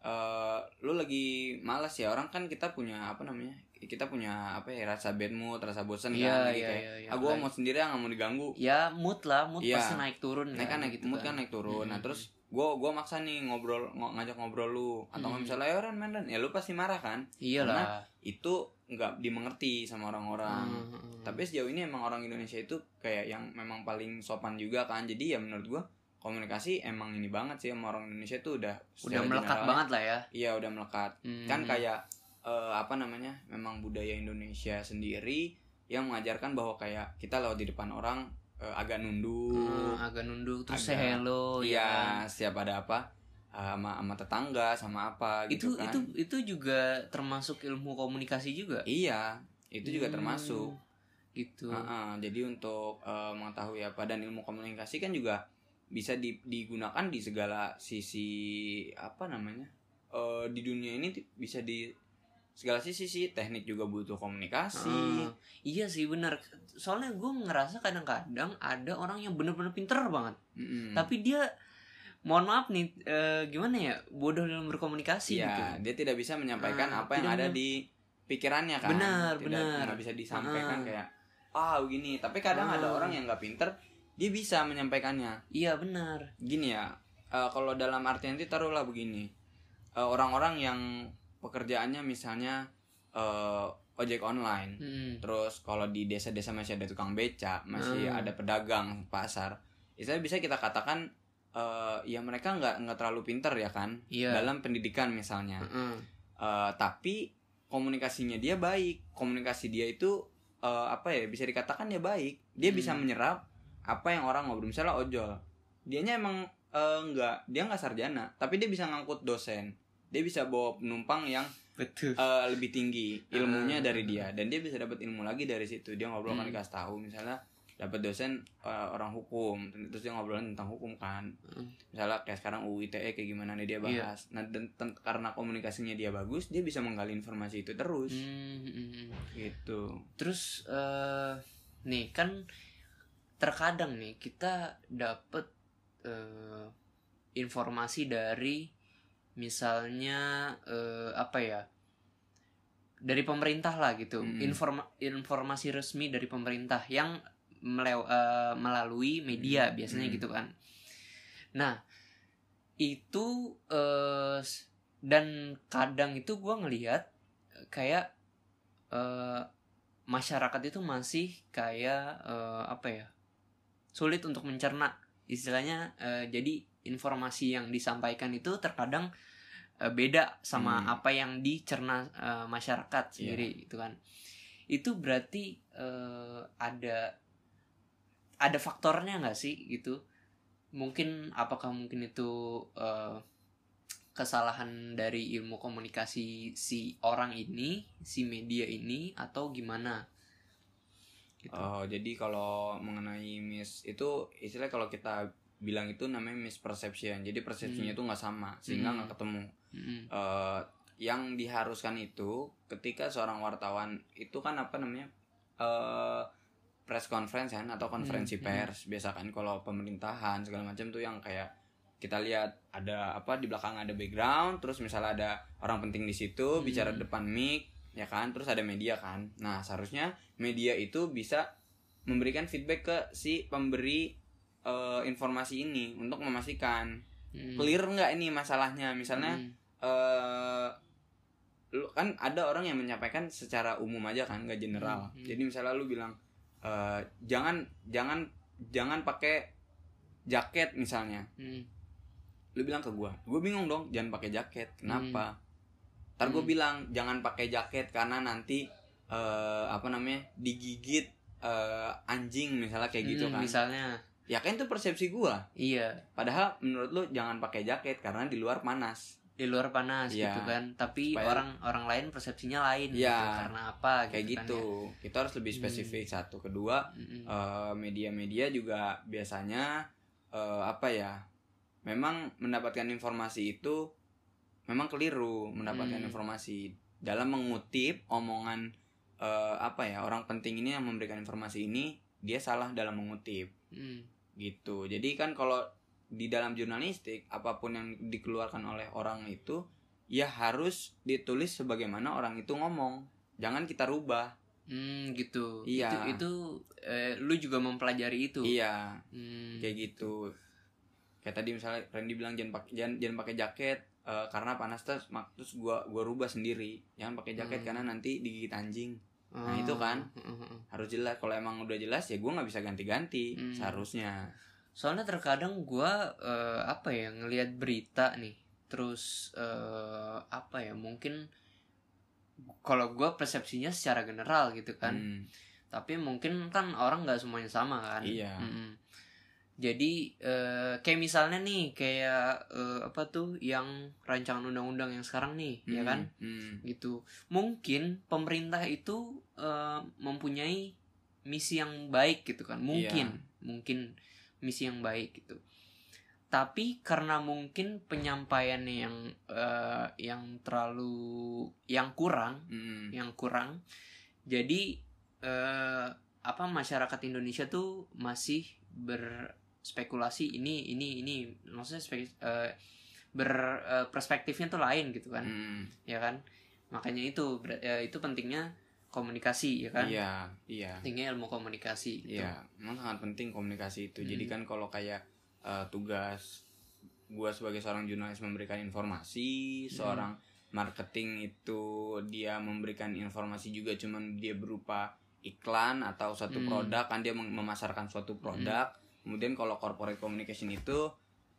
eh lu lagi malas ya orang kan kita punya apa namanya? Kita punya apa ya rasa bad mood, rasa bosan iya kan, iya kayak, iya iya. ah gua Lagi- mau sendiri nggak mau diganggu. ya mood lah mood Iya. pasti naik turun Naik kan naik gitu mood kan naik turun. Nah Mm, terus gue gua maksa nih ngobrol ng- ngajak ngobrol lu atau nggak Hmm. misalnya ya Ren main ya lu pasti marah kan iyalah itu nggak dimengerti sama orang-orang Hmm, hmm. tapi sejauh ini emang orang Indonesia itu kayak yang memang paling sopan juga kan jadi ya menurut gua komunikasi emang ini banget sih sama orang Indonesia tuh udah udah melekat generalnya- banget lah ya. Iya udah melekat. Hmm. kan kayak eh, apa namanya memang budaya Indonesia sendiri yang mengajarkan bahwa kayak kita lewat di depan orang eh, agak nunduk. Hmm, agak nunduk terus agak- say hello ya iya kan? setiap ada apa eh, sama sama tetangga sama apa itu gitu kan. itu itu juga termasuk ilmu komunikasi juga? Iya itu juga Hmm, termasuk. gitu. Heeh, jadi untuk eh, mengetahui apa dan ilmu komunikasi kan juga bisa di- digunakan di segala sisi apa namanya Eh, di dunia ini bisa di segala sisi sih. Teknik juga butuh komunikasi. Ah, iya sih benar soalnya gue ngerasa kadang-kadang ada orang yang bener-bener pinter banget. Mm-mm. tapi dia mohon maaf nih eh, gimana ya bodoh dalam berkomunikasi Iya, gitu. dia tidak bisa menyampaikan Ah, apa yang ada di pikirannya kan. Benar, Tidak- benar. bisa disampaikan Ah. kayak ah begini. Tapi kadang Ah. ada orang yang nggak pinter dia bisa menyampaikannya iya benar gini ya eh, kalau dalam artian itu taruhlah begini Eh, orang-orang yang pekerjaannya misalnya eh, ojek online Hmm. terus kalau di desa-desa masih ada tukang beca masih Hmm. ada pedagang pasar istilahnya bisa kita katakan eh, ya mereka nggak nggak terlalu pinter ya kan iya dalam pendidikan misalnya Heeh. Eh, tapi komunikasinya dia baik komunikasi dia itu eh, apa ya bisa dikatakan dia baik dia Hmm. bisa menyerap apa yang orang ngobrol misalnya ojol dianya emang eh, nggak dia nggak sarjana tapi dia bisa ngangkut dosen dia bisa bawa penumpang yang betul eh, lebih tinggi ilmunya Ah. dari dia dan dia bisa dapat ilmu lagi dari situ dia ngobrol kan Hmm. dikasih tahu misalnya dapat dosen eh, orang hukum terus dia ngobrolin tentang hukum kan Hmm. misalnya kayak sekarang UU ITE kayak gimana nih dia Iya. bahas nah dan ten- karena komunikasinya dia bagus dia bisa menggali informasi itu terus hmm. gitu terus eh nih kan terkadang nih kita dapet eh, informasi dari misalnya eh, apa ya dari pemerintah lah gitu Mm. Informa- informasi resmi dari pemerintah yang melew- eh, melalui media Mm. biasanya Mm. gitu kan nah itu s- dan kadang itu gua ngelihat kayak eh, masyarakat itu masih kayak eh, apa ya sulit untuk mencerna. Istilahnya eh, jadi informasi yang disampaikan itu terkadang eh, beda sama Hmm. apa yang dicerna eh, masyarakat sendiri gitu kan. Itu berarti eh, ada ada faktornya nggak sih gitu? Mungkin apakah mungkin itu eh, kesalahan dari ilmu komunikasi si orang ini si media ini atau gimana gitu. Oh, jadi kalau mengenai mis itu istilah kalau kita bilang itu namanya misperception jadi persepsinya Hmm. itu nggak sama sehingga Hmm. nggak ketemu Mm-mm. Eh, yang diharuskan itu ketika seorang wartawan itu kan apa namanya eh press conference kan atau konferensi Hmm, pers biasa kan kalau pemerintahan segala macam tuh yang kayak kita lihat ada apa di belakang ada background terus misalnya ada orang penting di situ Hmm. bicara depan mic ya kan terus ada media kan nah seharusnya media itu bisa memberikan feedback ke si pemberi eh, informasi ini untuk memastikan Mm. clear nggak ini masalahnya misalnya Mm. eh lu kan ada orang yang menyampaikan secara umum aja kan nggak general Hmm, hmm. jadi misalnya lu bilang eh, jangan jangan jangan pakai jaket misalnya Mm. lu bilang ke gua gue bingung dong jangan pakai jaket kenapa ntar gue Hmm. bilang jangan pakai jaket karena nanti eh, apa namanya digigit eh, anjing misalnya kayak gitu Mm, kan misalnya ya kan itu persepsi gua iya padahal menurut lu jangan pakai jaket karena di luar panas di luar panas Iya. gitu kan tapi Supaya- orang orang lain persepsinya lain Iya. gitu karena apa kayak gitu, gitu kan kita harus lebih Hmm. spesifik satu kedua ya. Mm-mm. eh, media-media juga biasanya eh, apa ya memang mendapatkan informasi itu memang keliru mendapatkan Hmm. informasi dalam mengutip omongan eh, apa ya orang penting ini yang memberikan informasi ini dia salah dalam mengutip. Mm. gitu. Jadi kan kalau di dalam jurnalistik apa pun yang dikeluarkan oleh orang itu ya harus ditulis sebagaimana orang itu ngomong. Jangan kita rubah. Hmm, gitu. Iya. itu, itu eh, lu juga mempelajari itu? Iya. Hmm. kayak gitu. kayak tadi misalnya Randy bilang jangan pakai jangan jangan pakai jaket eh, karena panas terus mak- terus gua gua rubah sendiri jangan pakai jaket Hmm. karena nanti digigit anjing Nah, Oh, itu kan. heeh, heeh. harus jelas kalau emang udah jelas ya gua nggak bisa ganti-ganti Hmm. seharusnya soalnya terkadang gua eh, apa ya ngelihat berita nih terus eh, apa ya mungkin kalau gua persepsinya secara general gitu kan Hmm, tapi mungkin kan orang nggak semuanya sama kan Iya. Mm-mm. Jadi eh, kayak misalnya nih kayak eh, apa tuh yang rancangan undang-undang yang sekarang nih ya hmm, kan? hmm, gitu. Mungkin pemerintah itu eh, mempunyai misi yang baik gitu kan? Mungkin. Mungkin misi yang baik gitu. Tapi karena mungkin penyampaiannya yang eh, yang terlalu yang kurang hmm. yang kurang jadi eh, apa masyarakat Indonesia tuh masih berspekulasi ini ini ini maksudnya spek, eh, berperspektifnya tuh lain gitu kan Hmm, ya kan makanya itu ber- eh, itu pentingnya komunikasi ya kan iya iya pentingnya ilmu komunikasi gitu. Iya, memang sangat penting komunikasi itu. Jadi Hmm. kan kalau kayak eh, tugas gua sebagai seorang jurnalis memberikan informasi, Hmm. seorang marketing itu dia memberikan informasi juga cuman dia berupa iklan atau suatu Hmm. produk kan dia mem- memasarkan suatu produk. Kemudian kalau corporate communication itu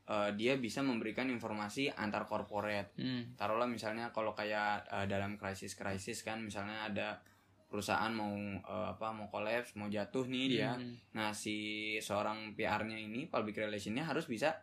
eh, dia bisa memberikan informasi antar corporate. Hmm. Taruhlah misalnya kalau kayak eh, dalam krisis-krisis kan misalnya ada perusahaan mau eh, apa mau kolaps, mau jatuh nih dia. Hmm. Nah, si seorang PR-nya ini, public relation-nya harus bisa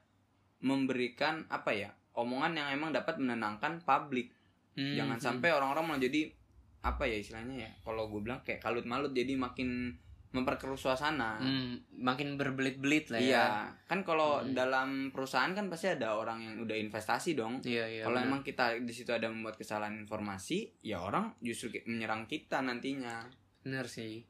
memberikan apa ya? omongan yang emang dapat menenangkan publik. Hmm. Jangan sampai orang-orang malah jadi apa ya istilahnya ya? Kalau gue bilang kayak kalut malut jadi makin memperkeruh suasana. Hmm, makin berbelit-belit lah ya Iya, kan kalau Hmm. dalam perusahaan kan pasti ada orang yang udah investasi dong. iya iya kalau benar. emang kita di situ ada membuat kesalahan informasi, ya orang justru menyerang kita nantinya. bener sih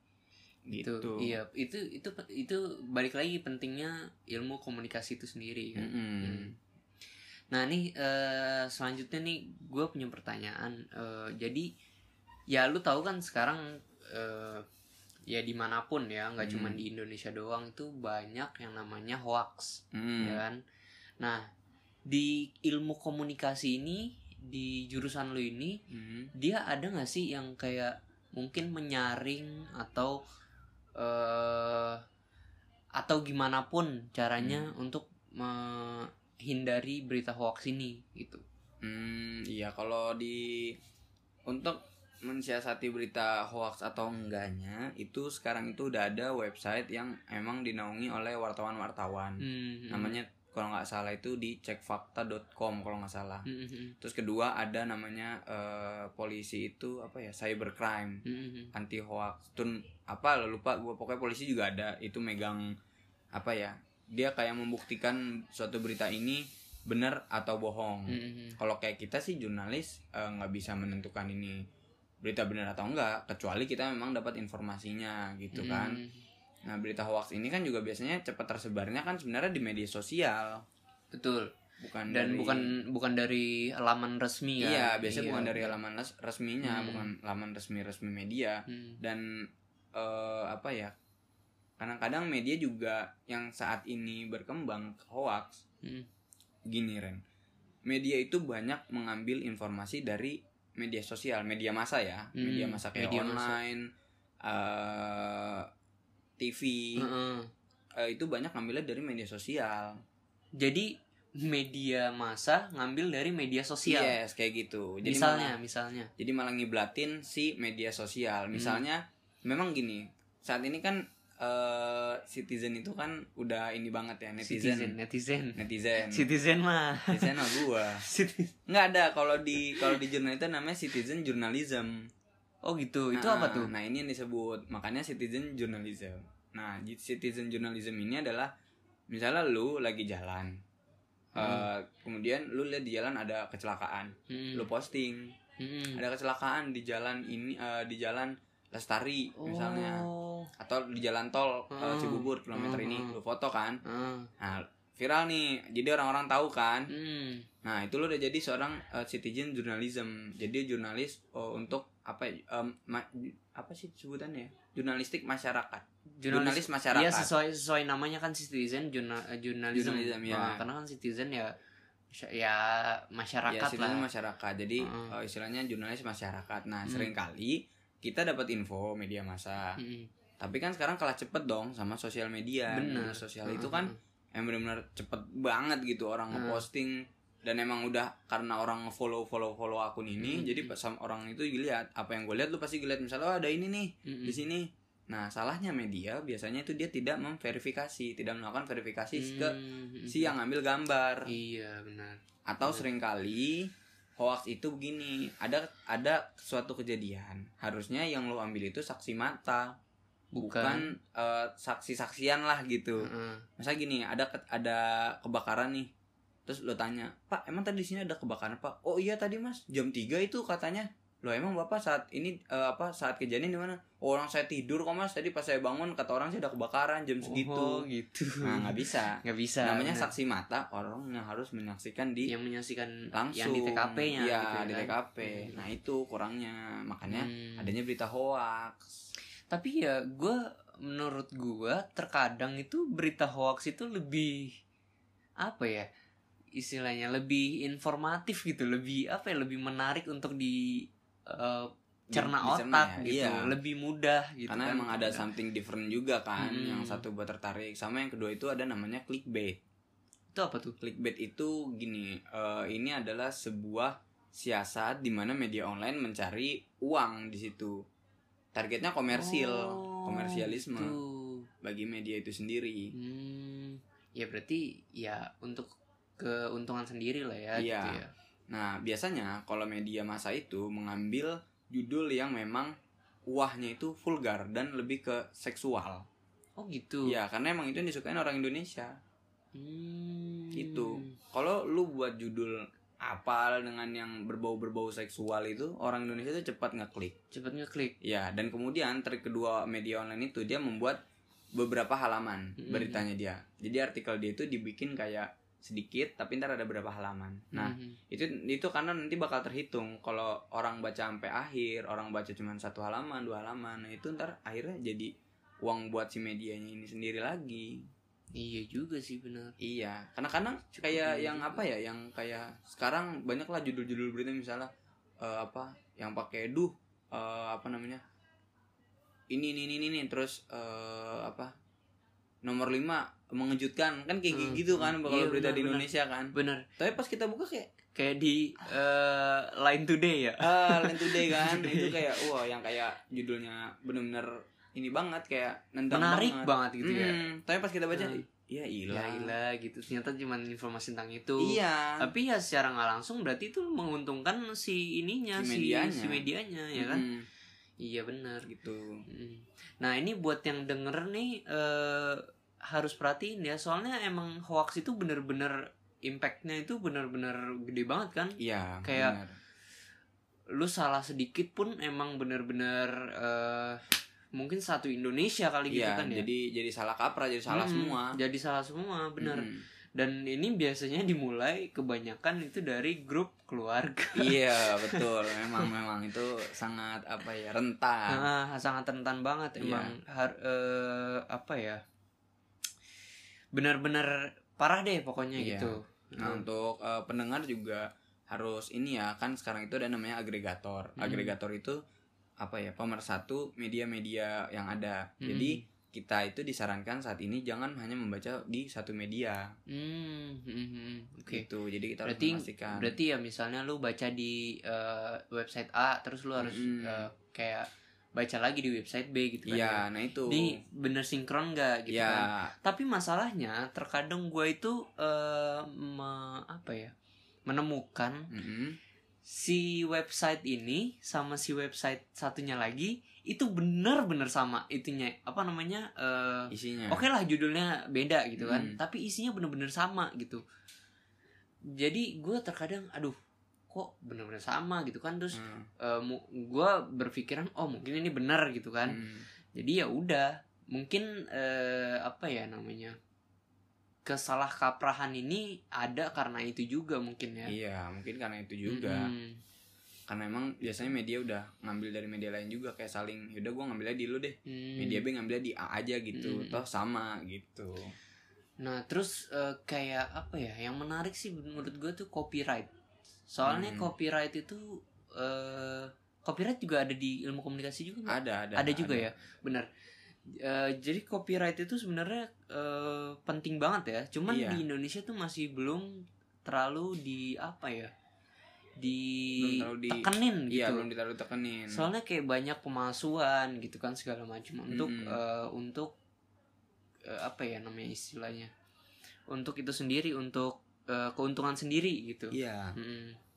Gitu. itu iya itu itu itu balik lagi pentingnya ilmu komunikasi itu sendiri kan Mm-mm. Hmm. Nah nih eh, selanjutnya nih gue punya pertanyaan. Eh, jadi ya lu tahu kan sekarang eh, ya di mana pun ya nggak Hmm. cuma di Indonesia doang itu banyak yang namanya hoax Mm. ya kan. Nah di ilmu komunikasi ini di jurusan lu ini Mm. dia ada nggak sih yang kayak mungkin menyaring atau eh atau gimana pun caranya untuk menghindari berita hoax ini gitu. Hmm, iya kalau di untuk mensiasati berita hoax atau enggaknya itu sekarang itu udah ada website yang emang dinaungi oleh wartawan-wartawan. Hmm, Namanya kalau nggak salah itu di cekfakta.com kalau nggak salah. hmm, hmm, hmm, Terus kedua ada namanya eh, polisi itu apa ya cybercrime hmm, hmm, anti hoax. Tun apa lupa gue pokoknya polisi juga ada itu megang apa ya dia kayak membuktikan suatu berita ini benar atau bohong hmm, hmm. kalau kayak kita sih jurnalis eh, nggak bisa menentukan ini berita benar atau enggak kecuali kita memang dapat informasinya gitu kan. Hmm, nah berita hoax ini kan juga biasanya cepat tersebarnya kan sebenarnya di media sosial. Betul. bukan Dan dari- bukan bukan dari laman resmi ya. iya biasanya bukan dari halaman res- resminya Hmm. bukan laman resmi resmi media. Hmm, dan eh, apa ya kadang-kadang media juga yang saat ini berkembang hoax hmm, gini Ren. Media itu banyak mengambil informasi dari media sosial media masa ya Hmm, media masa kayak media online eh, TV Heeh. eh, itu banyak ngambilnya dari media sosial Jadi media massa ngambil dari media sosial. yes kayak gitu jadi misalnya, malah, misalnya. jadi malah ngiblatin si media Hmm. sosial misalnya memang gini saat ini kan eh, citizen itu kan udah ini banget ya Citizen, netizen netizen. netizen Citizen mah. netizen mah gua *laughs* Citizen. nggak ada kalau di kalau di jurnal itu namanya citizen journalism Oh gitu. Itu Nah, apa tuh? nah ini yang disebut makanya citizen journalism nah citizen journalism ini adalah misalnya lu lagi jalan Hmm. eh, kemudian lu lihat di jalan ada kecelakaan Hmm. lu posting Hmm. ada kecelakaan di jalan ini eh, di jalan Lestari misalnya Oh. atau di jalan tol eh, Hmm. Cibubur kilometer Hmm. ini lu foto kan Ah. nah viral nih jadi orang-orang tahu kan Hmm. nah itu lo udah jadi seorang uh, citizen journalism jadi jurnalis uh, untuk apa ya, um, ma- apa sih sebutannya ya? jurnalistik masyarakat jurnalis masyarakat Iya sesuai sesuai namanya kan citizen jurnal jurnalism. Jurnalism, ya. Nah, karena kan citizen ya ya masyarakat ya citizen lah. masyarakat jadi uh, istilahnya jurnalis masyarakat nah Hmm. sering kali kita dapat info media massa Mm-mm. Tapi kan sekarang kalah cepet dong sama sosial media Bener. Media sosial itu kan yang benar-benar cepet banget gitu orang Hmm. ngeposting dan emang udah karena orang follow follow follow akun ini Hmm. jadi pas sama orang itu dilihat apa yang gue lihat lu pasti lihat misalnya oh ada ini nih Mm-mm. di sini nah salahnya media biasanya itu dia tidak memverifikasi tidak melakukan verifikasi ke Hmm, si yang ngambil gambar Iya benar. atau Bener. sering kali hoax itu begini ada ada suatu kejadian harusnya yang lo ambil itu saksi mata bukan, eh, saksi-saksian lah gitu Heeh. masa gini ada ke- ada kebakaran nih terus lo tanya pak emang tadi di sini ada kebakaran pak oh iya tadi mas jam 3 itu katanya lo emang bapak saat ini eh, apa saat kejadian di mana oh, orang saya tidur kok mas tadi pas saya bangun kata orang sih ada kebakaran jam segitu Oh, gitu. nah nggak bisa *laughs* nggak bisa. namanya benar. saksi mata orang yang harus menyaksikan di yang menyaksikan langsung yang di TKP-nya Iya, gitu ya di kan? TKP Hmm. nah itu kurangnya makanya Hmm. adanya berita hoax Tapi ya gue menurut gue terkadang itu berita hoax itu lebih apa ya istilahnya lebih informatif gitu lebih apa ya lebih menarik untuk di eh, cerna Di- otak ya, gitu iya. lebih mudah gitu karena kan. emang ada something different juga kan Hmm. yang satu buat tertarik sama yang kedua itu ada namanya clickbait itu apa tuh clickbait itu gini eh, ini adalah sebuah siasat di mana media online mencari uang di situ targetnya komersil Oh, komersialisme gitu. bagi media itu sendiri Hmm, ya berarti ya untuk keuntungan sendiri lah ya Iya. gitu ya. Nah, biasanya kalau media massa itu mengambil judul yang memang wahnya itu vulgar dan lebih ke seksual. Oh gitu. Iya, karena emang itu yang disukain orang Indonesia. Hmm. Gitu. Kalau lu buat judul apa dengan yang berbau-berbau seksual itu, orang Indonesia itu cepat ngeklik. Cepet ngeklik. Ya, dan kemudian trik kedua media online itu dia membuat beberapa halaman Mm. beritanya dia. Jadi artikel dia itu dibikin kayak sedikit tapi ntar ada berapa halaman. Nah, Mhm. itu itu karena nanti bakal terhitung kalau orang baca sampai akhir orang baca cuma satu halaman dua halaman nah itu ntar akhirnya jadi uang buat si medianya ini sendiri lagi iya juga sih benar. iya karena kadang kayak yang juga. apa ya yang kayak sekarang banyak lah judul-judul berita misalnya eh, apa yang pakai duh eh, apa namanya ini ini ini ini terus eh, apa nomor 5 mengejutkan kan kayak Hmm, gitu kan hmm. bakal Iya, berita benar, di. Indonesia kan Benar. tapi pas kita buka kayak Kayak di eh, Line Today ya. ah Line Today *laughs* kan Today. itu kayak wah yang kayak judulnya bener-bener ini banget kayak nendang Menarik banget, banget gitu ya. Hmm, tapi pas kita baca Hmm. ya ilah Ya ilah gitu. Ternyata cuma informasi tentang itu. iya Tapi ya secara nggak langsung berarti itu menguntungkan si ininya Si si medianya. si medianya ya kan. Hmm, Iya benar. gitu Mm. Nah ini buat yang denger nih eh, harus perhatiin ya soalnya emang hoax itu bener-bener impactnya itu bener-bener gede banget kan. iya Kayak- bener. Lu salah sedikit pun emang bener-bener eh, mungkin satu Indonesia kali gitu iya kan ya. jadi jadi salah kaprah jadi salah Mm, semua Jadi salah semua bener. Mm. Dan ini biasanya dimulai kebanyakan itu dari grup keluarga. iya *laughs* betul memang memang itu sangat apa ya rentan Ah, sangat rentan banget Iya. emang har- eh, apa ya benar-benar parah deh pokoknya Iya. gitu Nah Hmm. untuk eh, pendengar juga harus ini ya kan sekarang itu ada namanya agregator. Hmm. Agregator itu apa ya pemersatu media-media yang ada. Hmm. Jadi kita itu disarankan saat ini jangan hanya membaca di satu media Hmm, hmm, hmm, oke gitu. Jadi kita berarti harus memastikan. berarti ya misalnya lu baca di eh, website A terus lu harus Mm-mm. eh, kayak baca lagi di website B gitu kan Iya, ya. nah itu. ini bener sinkron gak gitu ya, kan tapi masalahnya terkadang gue itu eh, me- apa ya menemukan mm-mm. Si website ini sama si website satunya lagi itu benar-benar sama itunya apa namanya eh, isinya. oke lah judulnya beda gitu kan Hmm. tapi isinya benar-benar sama gitu jadi gue terkadang aduh kok benar-benar sama gitu kan terus Hmm, gue berpikiran oh mungkin ini benar gitu kan hmm. jadi ya udah mungkin eh, apa ya namanya kesalah kaprahan ini ada karena itu juga mungkin ya iya mungkin karena itu juga Mm-mm. karena emang biasanya media udah ngambil dari media lain juga kayak saling yaudah gue ngambilnya di lu deh Hmm. media B ngambilnya di A aja gitu Hmm. toh sama gitu Nah, terus eh, kayak apa ya? Yang menarik sih menurut gue tuh copyright. Soalnya Hmm. copyright itu eh copyright juga ada di ilmu komunikasi juga nggak? ada ada Ada juga ya, benar. Eh, jadi copyright itu sebenarnya eh, penting banget ya. Cuman Iya. di Indonesia tuh masih belum terlalu di apa ya? Belum terlalu di- gitu. iya belum ditaruh tekenin Soalnya kayak banyak pemalsuan gitu kan segala macam untuk Mm-mm. eh, untuk eh, apa ya namanya istilahnya untuk itu sendiri untuk eh, keuntungan sendiri gitu. iya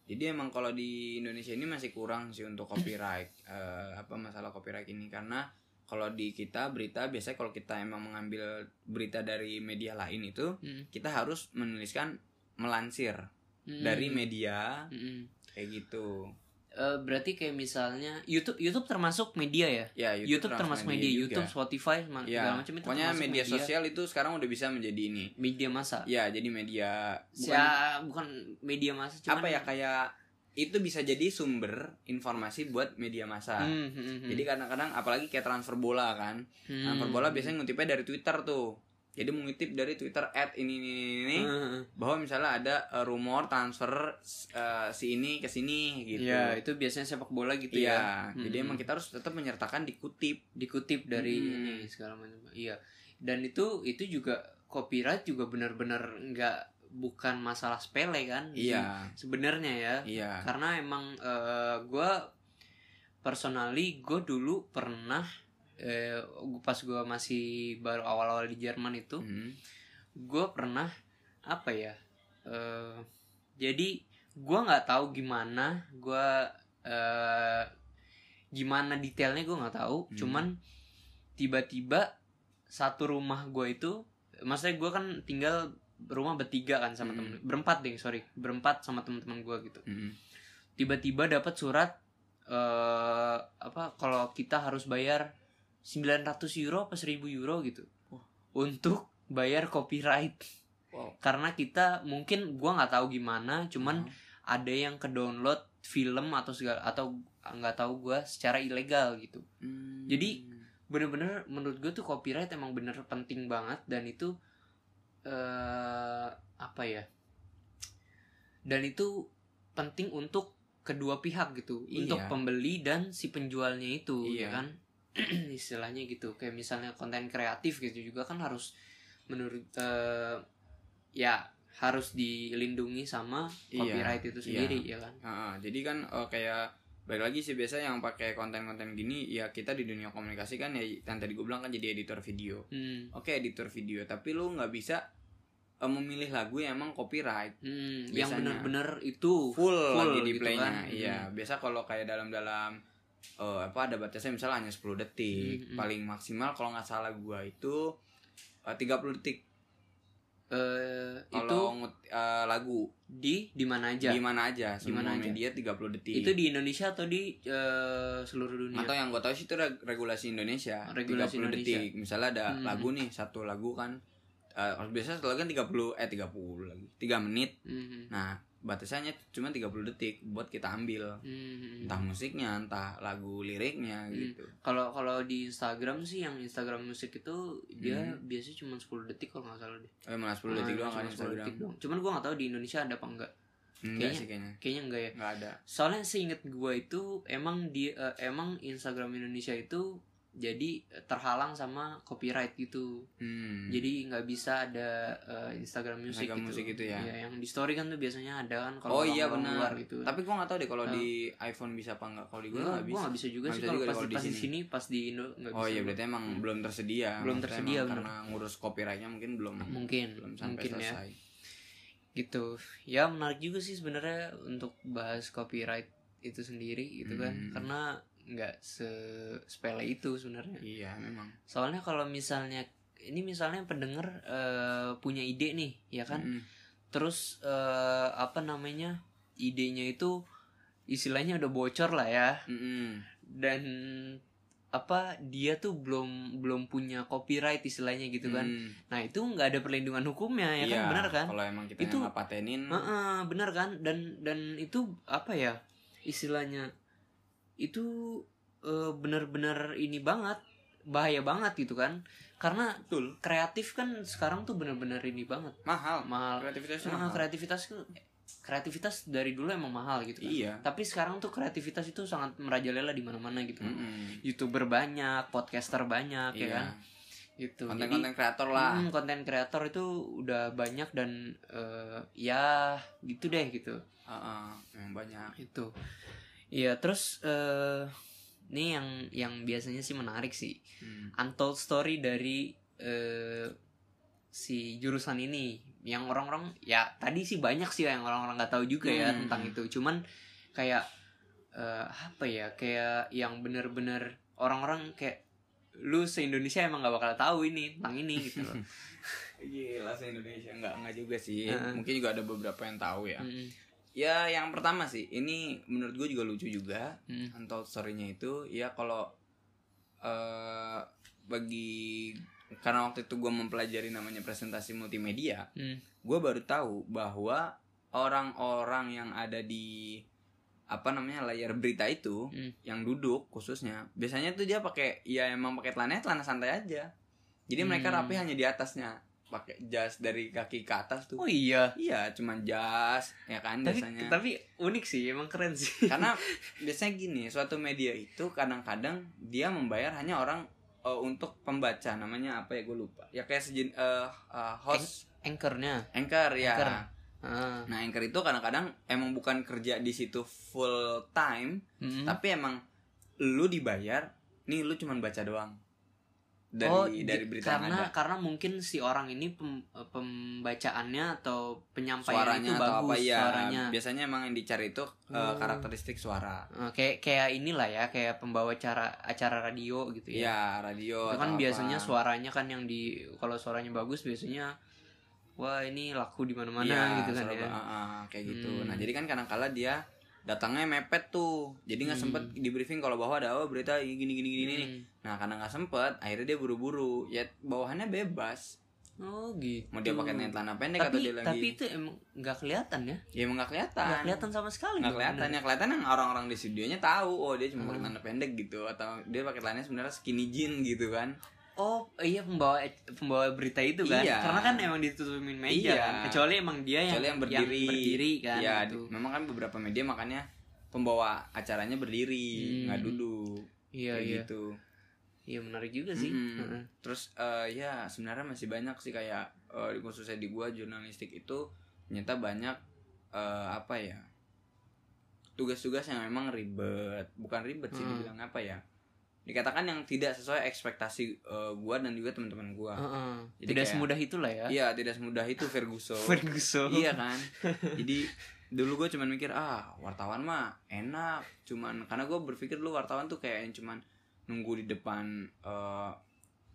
jadi emang kalau di Indonesia ini masih kurang sih untuk *laughs* copyright eh, apa masalah copyright ini karena kalau di kita berita biasanya kalau kita emang mengambil berita dari media lain itu Mm. kita harus menuliskan melansir Mm. dari media Mm-mm. kayak gitu Eh, berarti kayak misalnya YouTube YouTube termasuk media ya? ya YouTube, termasuk media, juga. YouTube, Spotify, ya segala macam itu pokoknya termasuk media, sosial itu sekarang udah bisa menjadi ini media massa. ya jadi media bukan Ya, bukan media massa cuman apa ya kayak itu bisa jadi sumber informasi buat media massa Hmm, hmm, hmm. jadi kadang-kadang apalagi kayak transfer bola kan Hmm. transfer bola biasanya ngutipnya dari Twitter tuh jadi mengutip dari Twitter at ini ini ini, ini Hmm. bahwa misalnya ada uh, rumor transfer uh, si ini ke sini gitu Iya, itu biasanya sepak bola gitu Iya, ya. jadi Hmm. emang kita harus tetap menyertakan dikutip dikutip dari Hmm. ini segala macam. Iya. Dan itu itu juga copyright juga benar-benar nggak bukan masalah sepele kan? iya Sebenarnya ya. iya Karena emang gue personally gue dulu pernah eh, pas gue masih baru awal-awal di Jerman itu Mhm. gue pernah apa ya eh jadi gue nggak tahu gimana gue eh gimana detailnya gue nggak tahu Hmm. cuman tiba-tiba satu rumah gue itu maksudnya gue kan tinggal rumah bertiga kan sama Hmm. temen berempat deh sorry berempat sama teman-teman gue gitu Mhm. tiba-tiba dapat surat eh apa kalau kita harus bayar 900 euro apa 1000 euro gitu Wah. untuk bayar copyright Wow. karena kita mungkin gua nggak tahu gimana cuman Oh. ada yang ke download film atau segala atau nggak tahu gua secara ilegal gitu Hmm. Jadi, bener-bener menurut gue tuh copyright emang bener penting banget dan itu eh apa ya dan itu penting untuk kedua pihak gitu Iya. untuk pembeli dan si penjualnya itu Iya. ya kan *clears throat* istilahnya gitu kayak misalnya konten kreatif gitu juga kan harus menurut eh, ya harus dilindungi sama Iya, copyright itu iya. sendiri ya kan Ah, jadi kan eh, kayak balik lagi sih biasa yang pakai konten-konten gini ya kita di dunia komunikasi kan ya yang tadi gue bilang kan jadi editor video. Hmm. oke editor video tapi lu nggak bisa eh, memilih lagu yang emang copyright. Hmm, yang bener-bener itu. Full, lagi di gitu kan. iya. Biasa kalau kayak dalam-dalam eh, apa ada batasnya misalnya hanya 10 detik. Hmm, hmm. paling maksimal kalau nggak salah gua itu eh, 30 detik eh itu kalau ngut- eh, lagu di di mana aja di mana aja Di semua mana aja? media 30 detik itu di Indonesia atau di eh, seluruh dunia atau yang gue tahu sih itu reg- regulasi Indonesia Regulasi 30 Indonesia. detik misalnya ada Hmm. lagu nih satu lagu kan eh, biasanya satu lagu kan 30 eh 30 lagi 3 menit Mhm. nah batasannya cuma 30 detik buat kita ambil Mhm. entah musiknya entah lagu liriknya Hmm. gitu kalau kalau di Instagram sih yang Instagram musik itu dia Hmm. biasanya cuma 10 detik kalau nggak salah deh oh malah 10 detik Ah, doang kan 10 Instagram detik doang. cuman gua nggak tahu di Indonesia ada apa enggak enggak Kayaknya- sih kayaknya kayaknya enggak ya enggak ada soalnya seinget gua itu emang di eh, emang Instagram Indonesia itu jadi terhalang sama copyright gitu hmm. jadi nggak bisa ada eh, Instagram Music Instagram gitu. Music itu ya? Iya, yang di story kan tuh biasanya ada kan oh kalau iya orang benar gitu tapi gua nggak tahu deh kalau Ah. di iPhone bisa apa enggak kalau di gua Gua nggak gua bisa nggak bisa juga Nggak sih kalau pas, kalau di pas di sini. pas di Indo nggak oh bisa iya gua. berarti emang Hmm. belum tersedia Belum Maksudnya tersedia, bener. karena ngurus copyrightnya mungkin belum mungkin belum sampai mungkin ya selesai gitu ya menarik juga sih sebenarnya untuk bahas copyright itu sendiri gitu kan Hmm. karena nggak sepele itu sebenarnya. Iya memang. Soalnya kalau misalnya ini misalnya pendengar eh, punya ide nih ya kan? Mm-mm. terus eh, apa namanya idenya itu istilahnya udah bocor lah ya. Mm-mm. dan apa dia tuh belum belum punya copyright istilahnya gitu kan. Hmm, nah itu nggak ada perlindungan hukumnya ya iya, kan benar kan? kalau emang kita Itu- patenin. Heeh, benar kan? Dan dan itu apa ya istilahnya itu eh, benar-benar ini banget bahaya banget gitu kan. Karena betul. kreatif kan sekarang tuh benar-benar ini banget. Mahal. Mahal. Kreativitasnya Nah, mahal. kreativitas kreativitas dari dulu emang mahal gitu kan. Iya. Tapi sekarang tuh kreativitas itu sangat merajalela di mana-mana gitu. Kan Mm-mm. youtuber banyak podcaster banyak ya iya. kan? Gitu. Konten-konten kreator lah. Hmm, konten kreator itu udah banyak dan eh, ya gitu deh gitu. Heeh, emang banyak. Itu iya terus eh ini yang yang biasanya sih menarik sih Hmm. untold story dari eh, si jurusan ini yang orang-orang ya tadi sih banyak sih yang orang-orang nggak tahu juga ya Hmm. tentang itu cuman kayak eh, apa ya kayak yang bener-bener orang-orang kayak lu se Indonesia emang nggak bakal tahu ini tentang ini gitu loh *laughs* Gila se Indonesia enggak enggak juga sih. Heeh. Mungkin juga ada beberapa yang tahu ya. Mm, Ya yang pertama sih, ini menurut gue juga lucu juga. mm, Untold story-nya itu ya kalau eh bagi karena waktu itu gue mempelajari namanya presentasi multimedia, mm, gue baru tahu bahwa orang-orang yang ada di apa namanya layar berita itu Hmm. yang duduk khususnya biasanya tuh dia pakai ya emang pakai celana celana santai aja jadi mereka Hmm. rapi hanya di atasnya pakai jas dari kaki ke atas tuh. Oh iya. Iya cuman jas ya kan tapi biasanya. tapi unik sih emang keren sih. Karena *laughs* biasanya gini suatu media itu kadang-kadang dia membayar hanya orang eh, untuk pembaca namanya apa ya gue lupa. Ya kayak sejin eh, eh, host. Anchornya? Anchor ya. Anchor. ah. nah anchor itu kadang-kadang emang bukan kerja di situ full time Mm. tapi emang lu dibayar nih lu cuman baca doang dari oh, dari berita yang karena ada. karena mungkin si orang ini pem- eh, pembacaannya atau penyampaian suaranya itu atau bagus apa ya suaranya. Biasanya emang yang dicari itu eh, Oh. karakteristik suara. Eh, kayak kayak inilah ya kayak pembawa cara acara radio gitu ya. Ya radio itu kan biasanya apa. suaranya kan yang di kalau suaranya bagus biasanya wah ini laku di mana-mana Iya, gitu kan ya. ah, ah, kayak gitu. Hmm. nah jadi kan kadang kala dia datangnya mepet tuh. Jadi nggak Hmm. sempet di briefing kalau bahwa ada oh berita gini gini gini nih. Hmm. nah karena nggak sempet akhirnya dia buru-buru. Ya bawahannya bebas. Oh gitu. Mau dia pakai celana pendek atau tapi dia lagi tapi itu emang nggak kelihatan ya? Ya emang nggak kelihatan. Nggak kelihatan sama sekali nggak kelihatan. ya kelihatan yang orang-orang di studionya tahu oh dia cuma pakai Hmm. celana pendek gitu. Atau dia pakai celananya sebenarnya skinny jean gitu kan Oh iya pembawa pembawa berita itu kan Iya. karena kan emang ditutupin meja Iya. kan kecuali emang dia yang kecuali yang berdiri berdiri kan ya gitu. di- memang kan beberapa media makanya pembawa acaranya berdiri Hmm. nggak duduk iya kayak iya gitu iya menarik juga sih. Heeh. terus eh, ya sebenarnya masih banyak sih kayak eh, khususnya di gua jurnalistik itu ternyata banyak eh, apa ya tugas-tugas yang memang ribet bukan ribet sih Hmm. dibilang apa ya dikatakan yang tidak sesuai ekspektasi eh, gua dan juga teman-teman gua. Heeh. Jadi tidak kayak- semudah itulah ya. Iya tidak semudah itu Ferguson. *laughs* Ferguson. Iya kan? *laughs* Jadi dulu gue cuman mikir ah wartawan mah enak. Cuman karena gue berpikir dulu wartawan tuh kayak yang cuman nunggu di depan eh,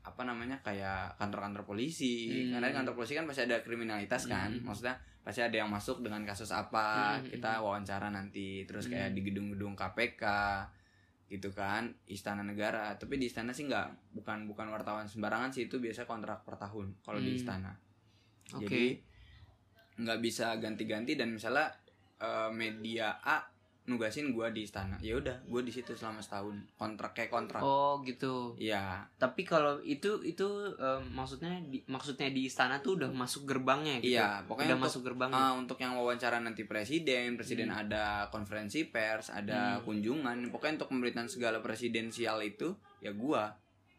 apa namanya kayak kantor-kantor polisi. Hmm. karena di kantor polisi kan pasti ada kriminalitas kan? Hmm. maksudnya pasti ada yang masuk dengan kasus apa. Hmm. kita wawancara nanti. Terus kayak Hmm. di gedung-gedung KPK gitu kan istana negara. Tapi di istana sih nggak bukan bukan wartawan sembarangan sih itu biasa kontrak per tahun kalau di Hmm. istana. Oke. Jadi nggak bisa ganti-ganti dan misalnya eh, media A nugasin gua di istana. Ya udah gua di situ selama setahun. Kontrak kayak kontrak. Oh gitu. Iya. Tapi kalau itu itu eh, maksudnya di, maksudnya di istana tuh udah masuk gerbangnya gitu? Iya pokoknya udah untuk masuk gerbangnya ah, untuk yang wawancara nanti presiden presiden Hmm. ada konferensi pers ada Hmm. kunjungan. Pokoknya untuk pemberitaan segala presidensial itu ya gua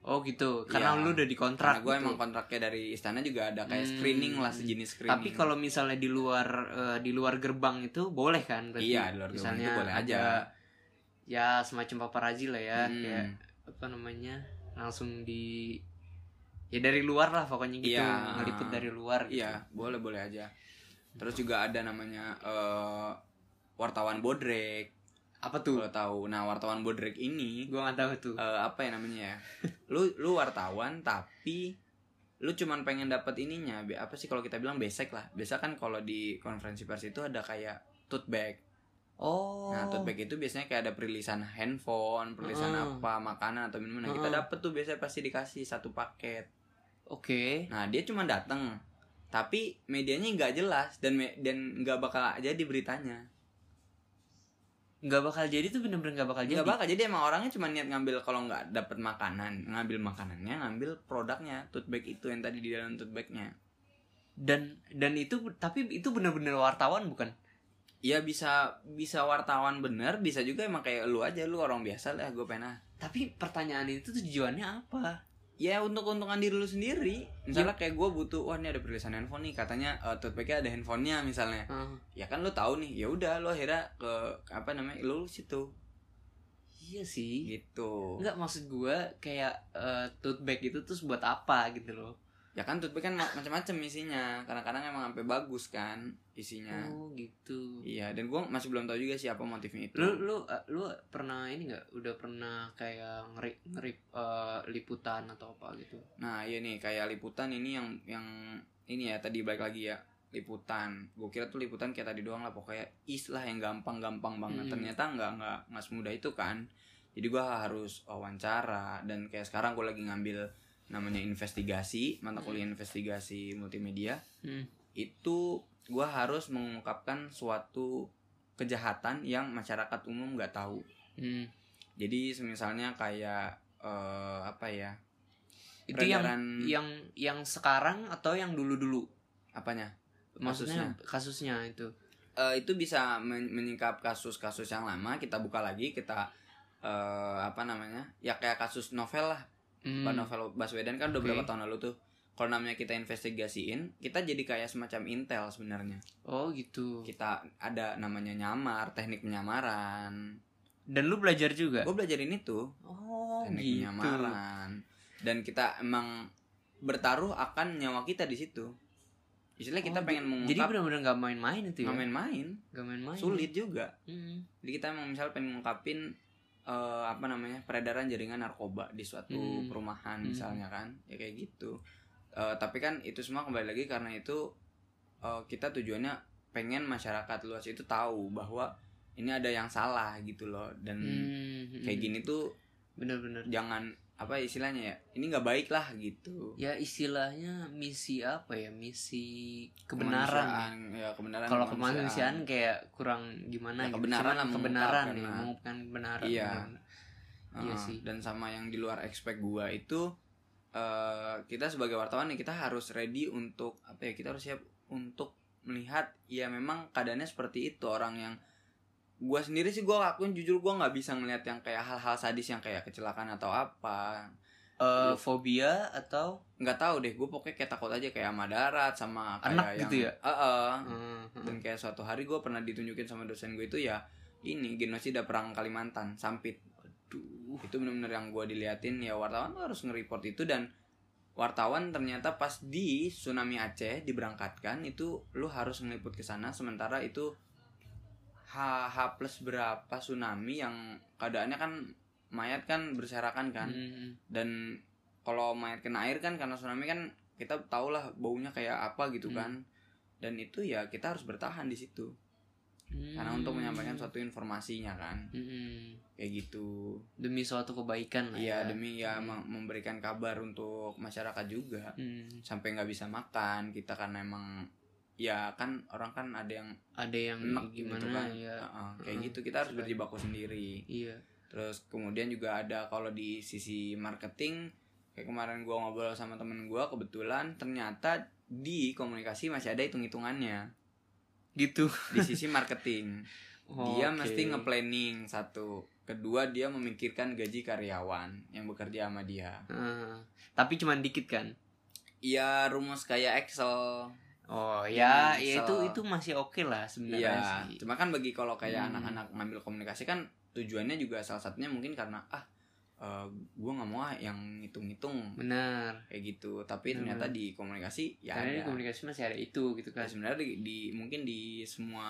oh gitu karena Iya. lu udah dikontrak karena gua gitu. emang kontraknya dari istana juga ada kayak Hmm. screening lah sejenis screening tapi kalau misalnya di luar eh, di luar gerbang itu boleh kan berarti Iya, di luar gerbang itu boleh ada aja. ya semacam paparazi lah ya Hmm. kayak apa namanya langsung di ya dari luar lah pokoknya gitu Iya. ngeliput dari luar gitu. Iya, boleh boleh aja. Terus juga ada namanya eh, wartawan bodrek. Apa tuh Kalau tahu, nah wartawan bodrek ini gua nggak tahu tuh eh, apa ya namanya ya? Lu lu wartawan tapi lu cuman pengen dapat ininya. Apa sih kalau kita bilang basic lah. Biasa kan kalau di konferensi pers itu ada kayak tote bag. Oh. Nah, tote bag itu biasanya kayak ada perilisan handphone, perilisan Heeh. apa, makanan atau minuman. Nah, kita Heeh. dapet tuh biasanya pasti dikasih satu paket. Oke. Nah, dia cuma datang. Tapi medianya nggak jelas dan me- dan nggak bakal jadi beritanya. Nggak bakal jadi tuh bener-bener nggak bakal jadi. Nggak bakal jadi emang orangnya cuma niat ngambil kalau nggak dapet makanan, ngambil makanannya, ngambil produknya, tote bag itu yang tadi di dalam tote bagnya. Dan dan itu tapi itu bener-bener wartawan bukan? Ya bisa bisa wartawan bener, bisa juga emang kayak lu aja, lu orang biasa lah, gue pernah. Tapi pertanyaan itu tujuannya apa? Ya untuk keuntungan diri lu sendiri. Misalnya kayak gue butuh, wah ini ada perilisan handphone nih, katanya eh, tote bagnya ada handphonenya misalnya. Ah, Ya kan lu tahu nih, ya udah lu akhirnya ke apa namanya, lu situ iya sih. gitu. Enggak maksud gua kayak eh, tote bag itu terus buat apa gitu loh. Ya kan tote bag kan ma- macam-macam isinya. Kadang-kadang emang sampai bagus kan isinya. Oh gitu. Iya, dan gue masih belum tahu juga sih apa motifnya itu. Lu lu eh, lu pernah ini nggak? Udah pernah kayak ngeri ngeri eh, liputan atau apa gitu? Nah, iya nih kayak liputan ini yang yang ini ya tadi balik lagi ya liputan. Gue kira tuh liputan kayak tadi doang lah pokoknya is lah yang gampang-gampang banget. Hmm. Ternyata nggak nggak nggak semudah itu kan. Jadi gue harus wawancara dan kayak sekarang gue lagi ngambil namanya investigasi mata kuliah investigasi multimedia Hmm. itu gue harus mengungkapkan suatu kejahatan yang masyarakat umum nggak tahu. Hmm. Jadi misalnya kayak eh, apa ya? Itu yang Peredaran- yang yang sekarang atau yang dulu-dulu? Apanya? Maksudnya kasusnya, itu. Eh, itu bisa men- menyingkap kasus-kasus yang lama kita buka lagi kita eh, apa namanya? Ya kayak kasus novel lah. Hmm. Novel Baswedan kan udah Oke. berapa tahun lalu tuh. Kalau namanya kita investigasiin, kita jadi kayak semacam intel sebenarnya. Oh gitu. Kita ada namanya nyamar, teknik penyamaran. Dan lu belajar juga? Gue belajarin itu. Oh teknik gitu. penyamaran dan kita emang bertaruh akan nyawa kita di situ istilah kita Oh, pengen Jadi mengungkap benar-benar nggak main-main itu ya? nggak main-main Nggak main-main. sulit juga Hmm. jadi kita emang misal pengen ngungkapin eh, apa namanya peredaran jaringan narkoba di suatu Hmm. perumahan Hmm. misalnya kan ya kayak gitu Eh, tapi kan itu semua kembali lagi karena itu eh, kita tujuannya pengen masyarakat luas itu tahu bahwa ini ada yang salah gitu loh dan Hmm. kayak gini tuh Bener-bener. jangan apa istilahnya ya ini nggak baik lah gitu Ya istilahnya misi apa ya? Misi kebenaran. ya. Kemanusiaan, ya kebenaran Kalau kemanusiaan kayak kurang gimana Ya, gitu. kebenaran Cuman lah kebenaran lah. mengungkapkan kebenaran. Iya. bener-bener. Iya Heeh. sih. dan sama yang di luar expect gua itu eh kita sebagai wartawan nih kita harus ready untuk apa ya kita harus siap untuk melihat ya memang keadaannya seperti itu orang yang gua sendiri sih gua akuin jujur gua nggak bisa ngelihat yang kayak hal-hal sadis yang kayak kecelakaan atau apa Eh, fobia atau nggak tahu deh gue pokoknya kayak takut aja kayak sama darat sama kayak Anak yang gitu ya? Heeh. Hmm, hmm. dan kayak suatu hari gue pernah ditunjukin sama dosen gue itu ya ini genosida perang Kalimantan Sampit Aduh. itu benar-benar yang gue diliatin ya wartawan tuh harus nge-report itu dan wartawan ternyata pas di tsunami Aceh diberangkatkan itu lu harus ngeliput ke sana sementara itu H H plus berapa tsunami yang keadaannya kan mayat kan berserakan kan Hmm. dan kalau mayat kena air kan karena tsunami kan kita tahulah baunya kayak apa gitu Hmm. kan dan itu ya kita harus bertahan di situ karena Hmm. untuk menyampaikan suatu informasinya kan Hmm. kayak gitu demi suatu kebaikan lah iya ya. demi ya Hmm. mem- memberikan kabar untuk masyarakat juga Hmm. sampai nggak bisa makan kita karena emang ya kan orang kan ada yang ada yang enak gimana gitu kan ya Heeh, kayak Heeh, gitu kita harus berjibaku sendiri iya terus kemudian juga ada kalau di sisi marketing kayak kemarin gua ngobrol sama temen gua kebetulan ternyata di komunikasi masih ada hitung hitungannya gitu. Di sisi marketing. *laughs* Dia Oke. mesti nge-planning satu. Kedua dia memikirkan gaji karyawan yang bekerja sama dia. Heeh. tapi cuman dikit kan? Iya rumus kayak Excel. Oh ya Hmm, ya itu itu masih oke lah sebenarnya Iya sih. cuma kan bagi kalau kayak Hmm. anak-anak ngambil komunikasi kan tujuannya juga salah satunya mungkin karena ah eh, gua nggak mau ah yang hitung-hitung benar. Kayak gitu. Tapi Hmm. ternyata di komunikasi ya karena di ada. komunikasi masih ada itu gitu Ya, kan sebenarnya di, di- mungkin di semua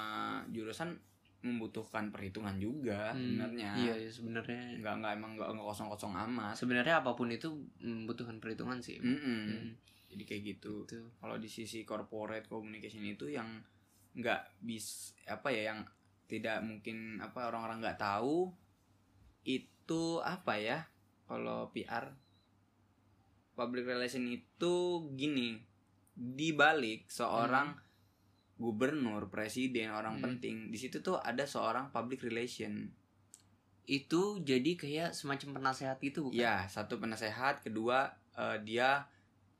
jurusan membutuhkan perhitungan juga Hmm, sebenarnya. iya iya, sebenarnya. Nggak nggak emang nggak nggak kosong kosong amat. Sebenarnya apa pun itu membutuhkan perhitungan sih. Mm-mm. Hmm, jadi kayak gitu. Gitu. kalau di sisi corporate communication itu yang nggak bis apa ya yang tidak mungkin apa orang-orang nggak tahu itu apa ya kalau PR public relation itu gini di balik seorang gubernur presiden orang Hmm. penting di situ tuh ada seorang public relation Itu jadi kayak semacam penasehat gitu bukan? ya satu penasehat kedua eh, dia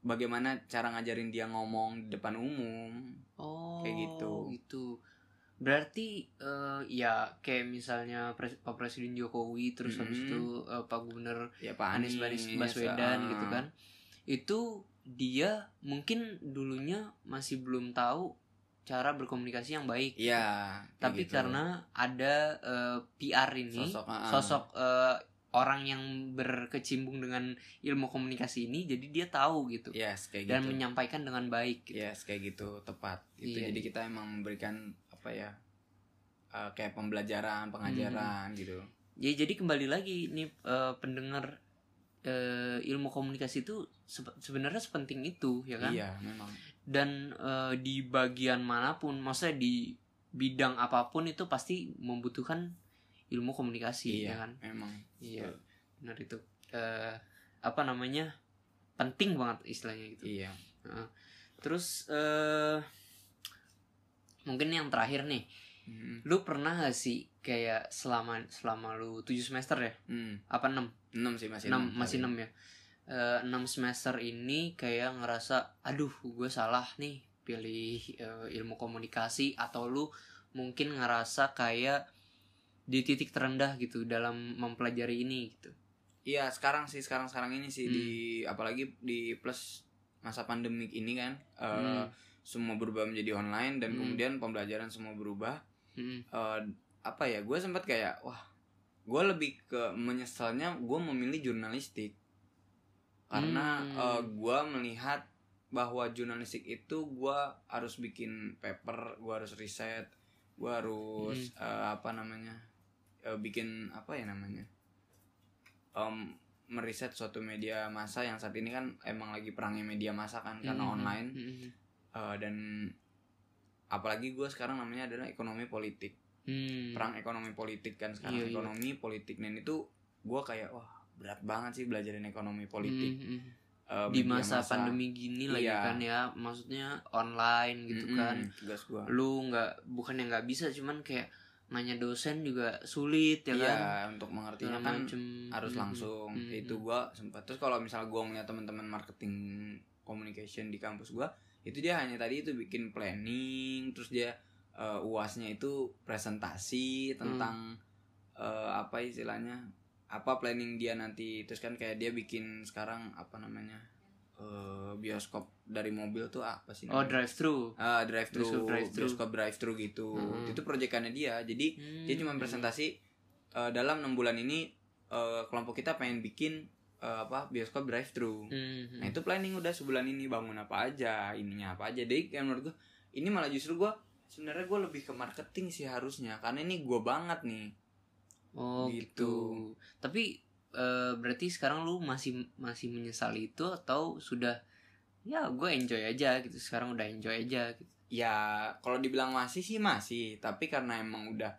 bagaimana cara ngajarin dia ngomong di depan umum Oh, Kayak gitu. gitu. Berarti eh, ya kayak misalnya pres- Pak Presiden Jokowi terus habis Mhm. itu eh, Pak Gubernur ya Pak Anies Anies, Bas- Baswedan ah. gitu kan. Itu dia mungkin dulunya masih belum tahu cara berkomunikasi yang baik. Iya, kayak Tapi gitu. karena ada eh, PR ini sosok, ah, sosok eh, orang yang berkecimpung dengan ilmu komunikasi ini jadi dia tahu gitu yes kayak dan gitu menyampaikan dengan baik gitu. yes kayak gitu tepat itu Iya, jadi kita emang memberikan apa ya eh, kayak pembelajaran pengajaran Hmm. gitu Ya jadi kembali lagi nih eh, pendengar eh, ilmu komunikasi itu sep- sebenarnya sepenting itu ya kan. iya memang Dan eh, di bagian mana pun, maksudnya di bidang apa pun itu pasti membutuhkan ilmu komunikasi iya ya kan. memang Iya benar itu. Eh, apa namanya penting banget istilahnya gitu. iya Heeh. Terus eh mungkin yang terakhir nih, Hmm. lu pernah gak sih kayak selama selama lu 7 semester ya? Hmm. Apa 6? enam sih masih 6 enam masih 6 ya. Eh, 6 semester ini kayak ngerasa aduh gue salah nih pilih eh, ilmu komunikasi atau lu mungkin ngerasa kayak di titik terendah gitu dalam mempelajari ini gitu. iya sekarang sih sekarang sekarang ini sih Hmm. di apalagi di plus masa pandemik ini kan eh, Hmm. Semua berubah menjadi online dan Hmm. kemudian pembelajaran semua berubah Mm, eh, apa ya gue sempat kayak wah gue lebih ke menyesalnya gue memilih jurnalistik karena Hmm. eh, gue melihat bahwa jurnalistik itu gue harus bikin paper gue harus riset gue harus Hmm. eh, apa namanya eh, bikin apa ya namanya Em, meriset suatu media massa yang saat ini kan emang lagi perangnya media massa kan karena mm, online mm, Eh, dan apalagi gue sekarang namanya adalah ekonomi politik. Mm. perang ekonomi politik kan sekarang. Iya, iya. ekonomi politik. Dan itu gue kayak wah berat banget sih belajarin ekonomi politik. Mm, mm. Eh, di media masa pandemi gini lagi Iya. kan ya maksudnya online gitu Mm-mm, kan. tugas gue lu nggak bukan yang nggak bisa cuman kayak nanya dosen juga sulit ya iya kan? untuk mengertinya kan macem. harus langsung. Mm, itu gue sempat terus kalau misalnya gue ngeliat teman-teman marketing communication di kampus gue itu dia hanya tadi itu bikin planning terus dia eh, uasnya itu presentasi tentang eh, apa istilahnya apa planning dia nanti terus kan kayak dia bikin sekarang apa namanya eh, bioskop dari mobil tuh apa sih oh namanya? drive thru Ah, drive thru, Bioskop drive-thru. bioskop drive thru gitu. Mm-mm. Itu proyekannya dia. Jadi dia cuma Hmm. presentasi eh, dalam enam bulan ini eh, kelompok kita pengen bikin eh, apa bioskop drive thru. Hmm. Nah itu planning udah sebulan ini bangun apa aja, ininya apa aja. Jadi kayak menurut gue ini malah justru gue sebenarnya gue lebih ke marketing sih harusnya karena ini gue banget nih. oh gitu. gitu tapi eh, berarti sekarang lu masih masih menyesali itu atau sudah ya gue enjoy aja gitu sekarang udah enjoy aja gitu Ya kalau dibilang masih sih masih, tapi karena emang udah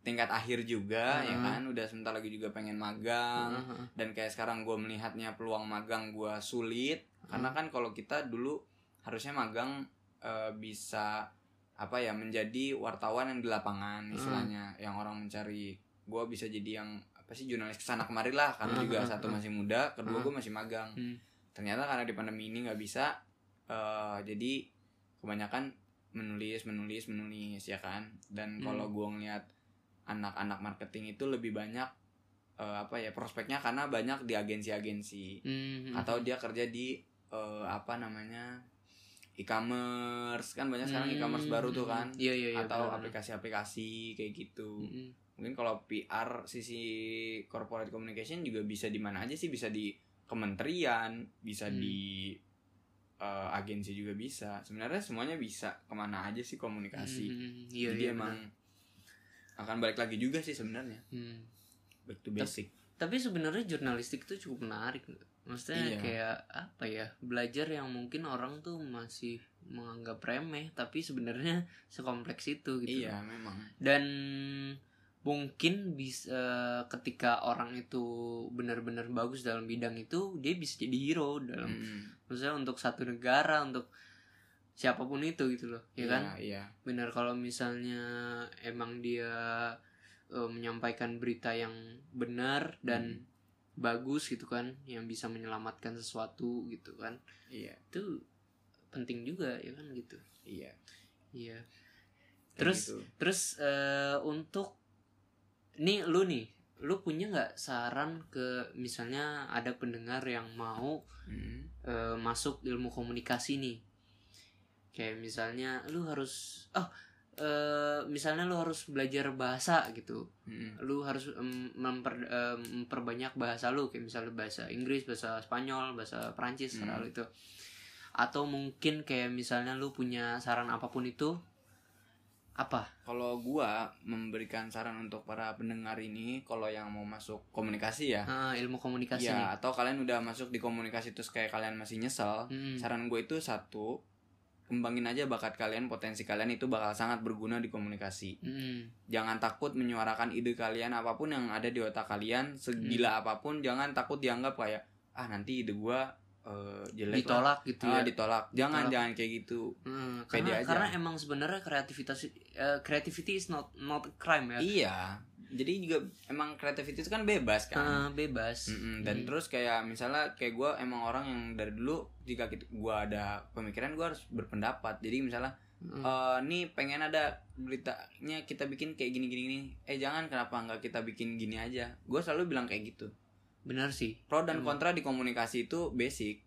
tingkat akhir juga ya Mm. kan, udah sebentar lagi juga pengen magang. Heeh. dan kayak sekarang gue melihatnya peluang magang gue sulit Hmm. karena kan kalau kita dulu harusnya magang eh, bisa apa ya menjadi wartawan yang di lapangan Hmm. istilahnya yang orang mencari gue bisa jadi yang apa sih jurnalis ke sana kemari lah karena Hmm, juga hmm, satu hmm. masih muda kedua Hmm. gue masih magang Hmm. ternyata karena di pandemi ini nggak bisa eh, jadi kebanyakan menulis menulis menulis ya kan dan Hmm. kalau gue ngeliat anak-anak marketing itu lebih banyak eh, apa ya prospeknya karena banyak di agensi-agensi Hmm. atau dia kerja di eh, apa namanya e-commerce kan banyak sekarang e-commerce Hmm. baru tuh kan iya iya iya atau benar-benar. aplikasi-aplikasi kayak gitu Mm-mm. mungkin kalau PR sisi corporate communication juga bisa di mana aja sih bisa di kementerian bisa Hmm. di eh, agensi juga bisa sebenarnya semuanya bisa ke mana aja sih komunikasi Hmm, iya, jadi iya, emang. Akan balik lagi juga sih sebenarnya. Hmm. back to basic. Tapi sebenarnya jurnalistik itu cukup menarik. Maksudnya Iya. kayak apa ya belajar yang mungkin orang tuh masih menganggap remeh tapi sebenarnya *laughs* sekompleks itu gitu. Iya memang. Dan mungkin bisa ketika orang itu benar-benar bagus dalam bidang itu dia bisa jadi hero dalam Mm, maksudnya untuk satu negara untuk siapa pun itu gitu loh ya iya, kan? iya. Benar kalau misalnya emang dia eh, menyampaikan berita yang benar dan bagus gitu kan yang bisa menyelamatkan sesuatu gitu kan iya. itu penting juga ya kan gitu. Iya. Iya. Terus gitu. terus eh, untuk nih lu nih lu punya nggak saran ke misalnya ada pendengar yang mau Mm, eh, masuk ilmu komunikasi nih kayak misalnya lu harus oh eh, misalnya lu harus belajar bahasa gitu. Mm, lu harus em, memper- em, memperbanyak bahasa lu. Kayak misalnya bahasa Inggris bahasa Spanyol bahasa Prancis Hmm. itu. Atau mungkin kayak misalnya lu punya saran apa pun itu apa? Kalau gua memberikan saran untuk para pendengar ini kalau yang mau masuk komunikasi ya. Ah, ilmu komunikasi nih. ya atau kalian udah masuk di komunikasi terus kayak kalian masih nyesel Mm-mm. saran gue itu satu kembangin aja bakat kalian potensi kalian itu bakal sangat berguna di komunikasi Mm-mm. jangan takut menyuarakan ide kalian apa pun yang ada di otak kalian segila apa pun jangan takut dianggap kayak ah nanti ide gua eh, jelek lah. ditolak gitu Ah, ya ditolak jangan Ditolak. jangan kayak gitu pede karena aja. karena emang sebenarnya kreativitas eh, creativity is not not crime ya iya jadi juga emang kreativitas itu kan bebas kan Ah, bebas Mm-mm, dan Mm. terus kayak misalnya kayak gue emang orang yang dari dulu jika gue ada pemikiran gue harus berpendapat jadi misalnya Mm. eh nih pengen ada beritanya kita bikin kayak gini gini gini eh jangan kenapa nggak kita bikin gini aja gue selalu bilang kayak gitu benar sih pro dan Hmm. kontra di komunikasi itu basic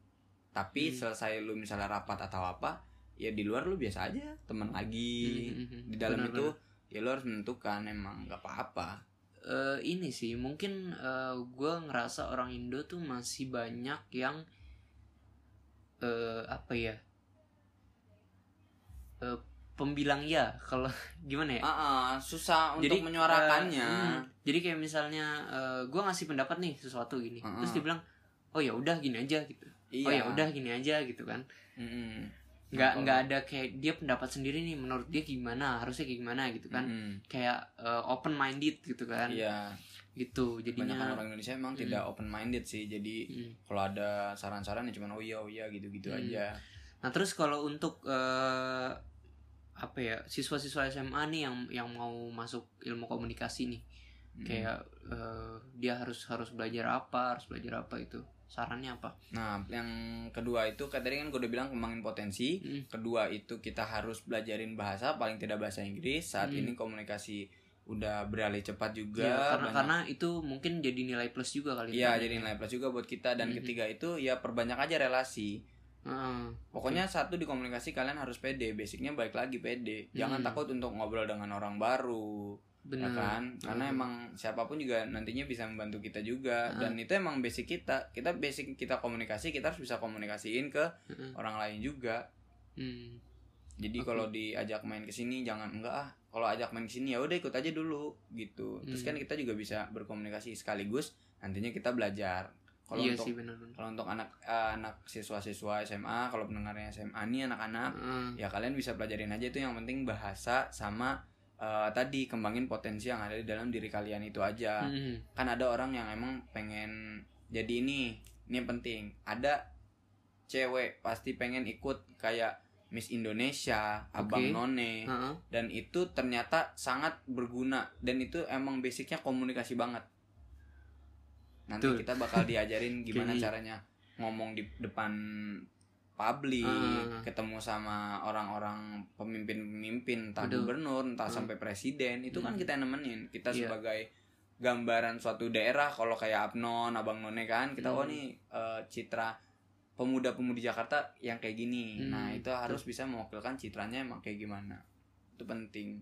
tapi Hmm. selesai lu misalnya rapat atau apa ya di luar lu biasa aja teman lagi Mm, mm, mm. di dalam Benar, itu benar. Ya lu harus menentukan emang nggak apa-apa. Eh, ini sih mungkin gue ngerasa orang Indo tuh masih banyak yang eh apa ya Eh, pembilang ya kalau *laughs* gimana ya? Ah ah, susah untuk Jadi, menyuarakannya. eh, hmm, jadi kayak misalnya gue ngasih pendapat nih sesuatu gini Mm-mm. terus dia bilang oh ya udah gini aja gitu. Iya. Oh ya udah gini aja gitu kan. Mm-mm. Nggak nggak ada kayak dia pendapat sendiri nih menurut dia gimana harusnya kayak gimana gitu kan Mm-mm. kayak open minded gitu kan iya gitu jadinya orang Indonesia emang Mm. tidak open minded sih jadi Mm. kalau ada saran-saran ya cuman oh iya oh iya gitu-gitu Mm. aja Nah terus kalau untuk eh, apa ya siswa-siswa SMA nih yang yang mau masuk ilmu komunikasi nih Mm. kayak eh, dia harus harus belajar apa harus belajar apa itu sarannya apa? nah yang kedua itu tadi kan gue udah bilang kembangin potensi Mm. kedua itu kita harus belajarin bahasa paling tidak bahasa Inggris saat Hmm. ini komunikasi udah beralih cepat juga Ya, karena banyak- karena itu mungkin jadi nilai plus juga kali Iya ya. jadi nilai plus juga buat kita dan Mhm. ketiga itu ya perbanyak aja relasi Heeh. pokoknya satu di komunikasi kalian harus pede basicnya baik lagi pede jangan Hmm. takut untuk ngobrol dengan orang baru ya benar. kan karena Hmm. emang siapa pun juga nantinya bisa membantu kita juga Hmm. dan itu emang basic kita kita basic kita komunikasi kita harus bisa komunikasiin ke Heeh. orang lain juga Hmm. jadi Oke. kalau diajak main ke sini jangan enggak ah kalau ajak main ke sini ya udah ikut aja dulu gitu terus Hmm. kan kita juga bisa berkomunikasi sekaligus nantinya kita belajar kalau Iya untuk sih kalau untuk anak eh, anak siswa-siswa SMA kalau pendengarnya SMA nih anak-anak ya kalian bisa pelajarin aja itu yang penting bahasa sama eh, tadi kembangin potensi yang ada di dalam diri kalian itu aja Hmm. kan ada orang yang emang pengen jadi ini ini yang penting ada cewek pasti pengen ikut kayak Miss Indonesia Abang Oke. None Heeh. dan itu ternyata sangat berguna dan itu emang basicnya komunikasi banget nanti Betul. kita bakal diajarin *laughs* gimana caranya ngomong di depan publik Ah. ketemu sama orang-orang pemimpin-pemimpin entah Betul. gubernur entah Hmm. sampai presiden itu kan Hmm. kita yang nemenin kita Iya. sebagai gambaran suatu daerah kalau kayak Abnon Abang None kan kita oh Hmm. nih eh, citra pemuda-pemudi Jakarta yang kayak gini Hmm, nah itu harus bisa mewakilkan citranya emang kayak gimana itu penting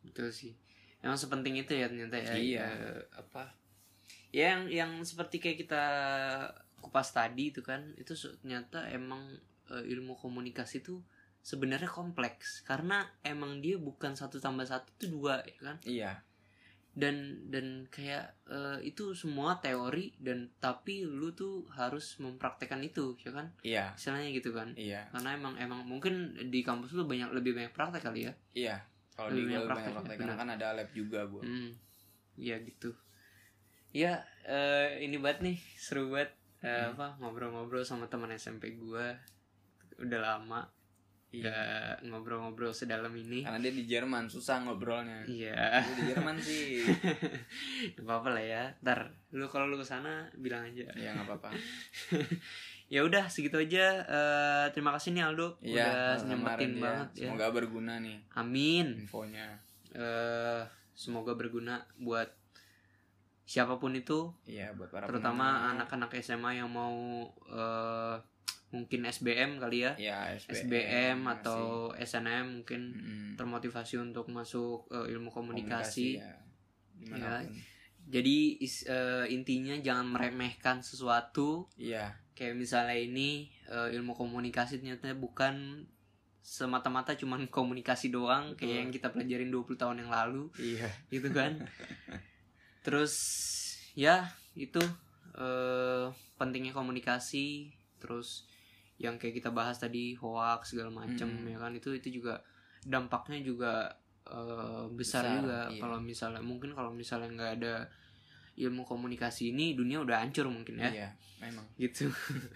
Betul sih. Emang sepenting itu ya ternyata ya. Iya. eh, apa? Ya yang yang seperti kayak kita kupas tadi itu kan itu ternyata emang eh, ilmu komunikasi itu sebenarnya kompleks. Karena emang dia bukan satu tambah satu itu dua ya kan? Iya. Dan dan kayak eh, itu semua teori dan tapi lu tuh harus mempraktekkan itu ya kan? Iya. Istilahnya gitu kan? Iya. Karena emang emang mungkin di kampus lu banyak lebih banyak praktek kali ya? Iya. Kalau di gue banyak praktek, praktek. karena kan ada lab juga gue hmm. Ya gitu. Ya eh, ini banget nih. Seru banget eh, Hmm. apa ngobrol-ngobrol sama teman SMP gua. Udah lama nggak ngobrol-ngobrol sedalam ini. Karena dia di Jerman susah ngobrolnya. Iya. Dia di Jerman sih. *laughs* Gak apa-apa lah ya. Ntar lu kalau lu ke sana bilang aja. Ya nggak apa-apa. *laughs* Ya udah segitu aja. Eh, terima kasih nih Aldo. Iya, udah sama-sama, nyempetin ya. banget ya. Semoga berguna nih amin. infonya. Eh, semoga berguna buat siapa pun itu Iya, buat para terutama pendengar. anak-anak SMA yang mau eh, mungkin SBM kali ya ya SBM, SBM masih. atau SNM mungkin Mm-mm. termotivasi untuk masuk eh, ilmu komunikasi, ya. Di mana pun. jadi is- eh, intinya jangan meremehkan sesuatu Iya, kayak misalnya ini eh, ilmu komunikasi ternyata bukan semata-mata cuman *laughs* komunikasi doang kayak Betul. yang kita pelajarin 20 tahun yang lalu iya, gitu kan *laughs* terus ya itu eh, pentingnya komunikasi terus yang kayak kita bahas tadi hoax segala macem Mm. ya kan itu itu juga dampaknya juga eh, besar, Besar, juga iya. kalau misalnya mungkin kalau misalnya nggak ada ilmu komunikasi ini dunia udah hancur mungkin ya iya, memang. gitu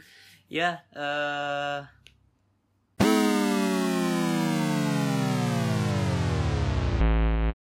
*laughs* ya eh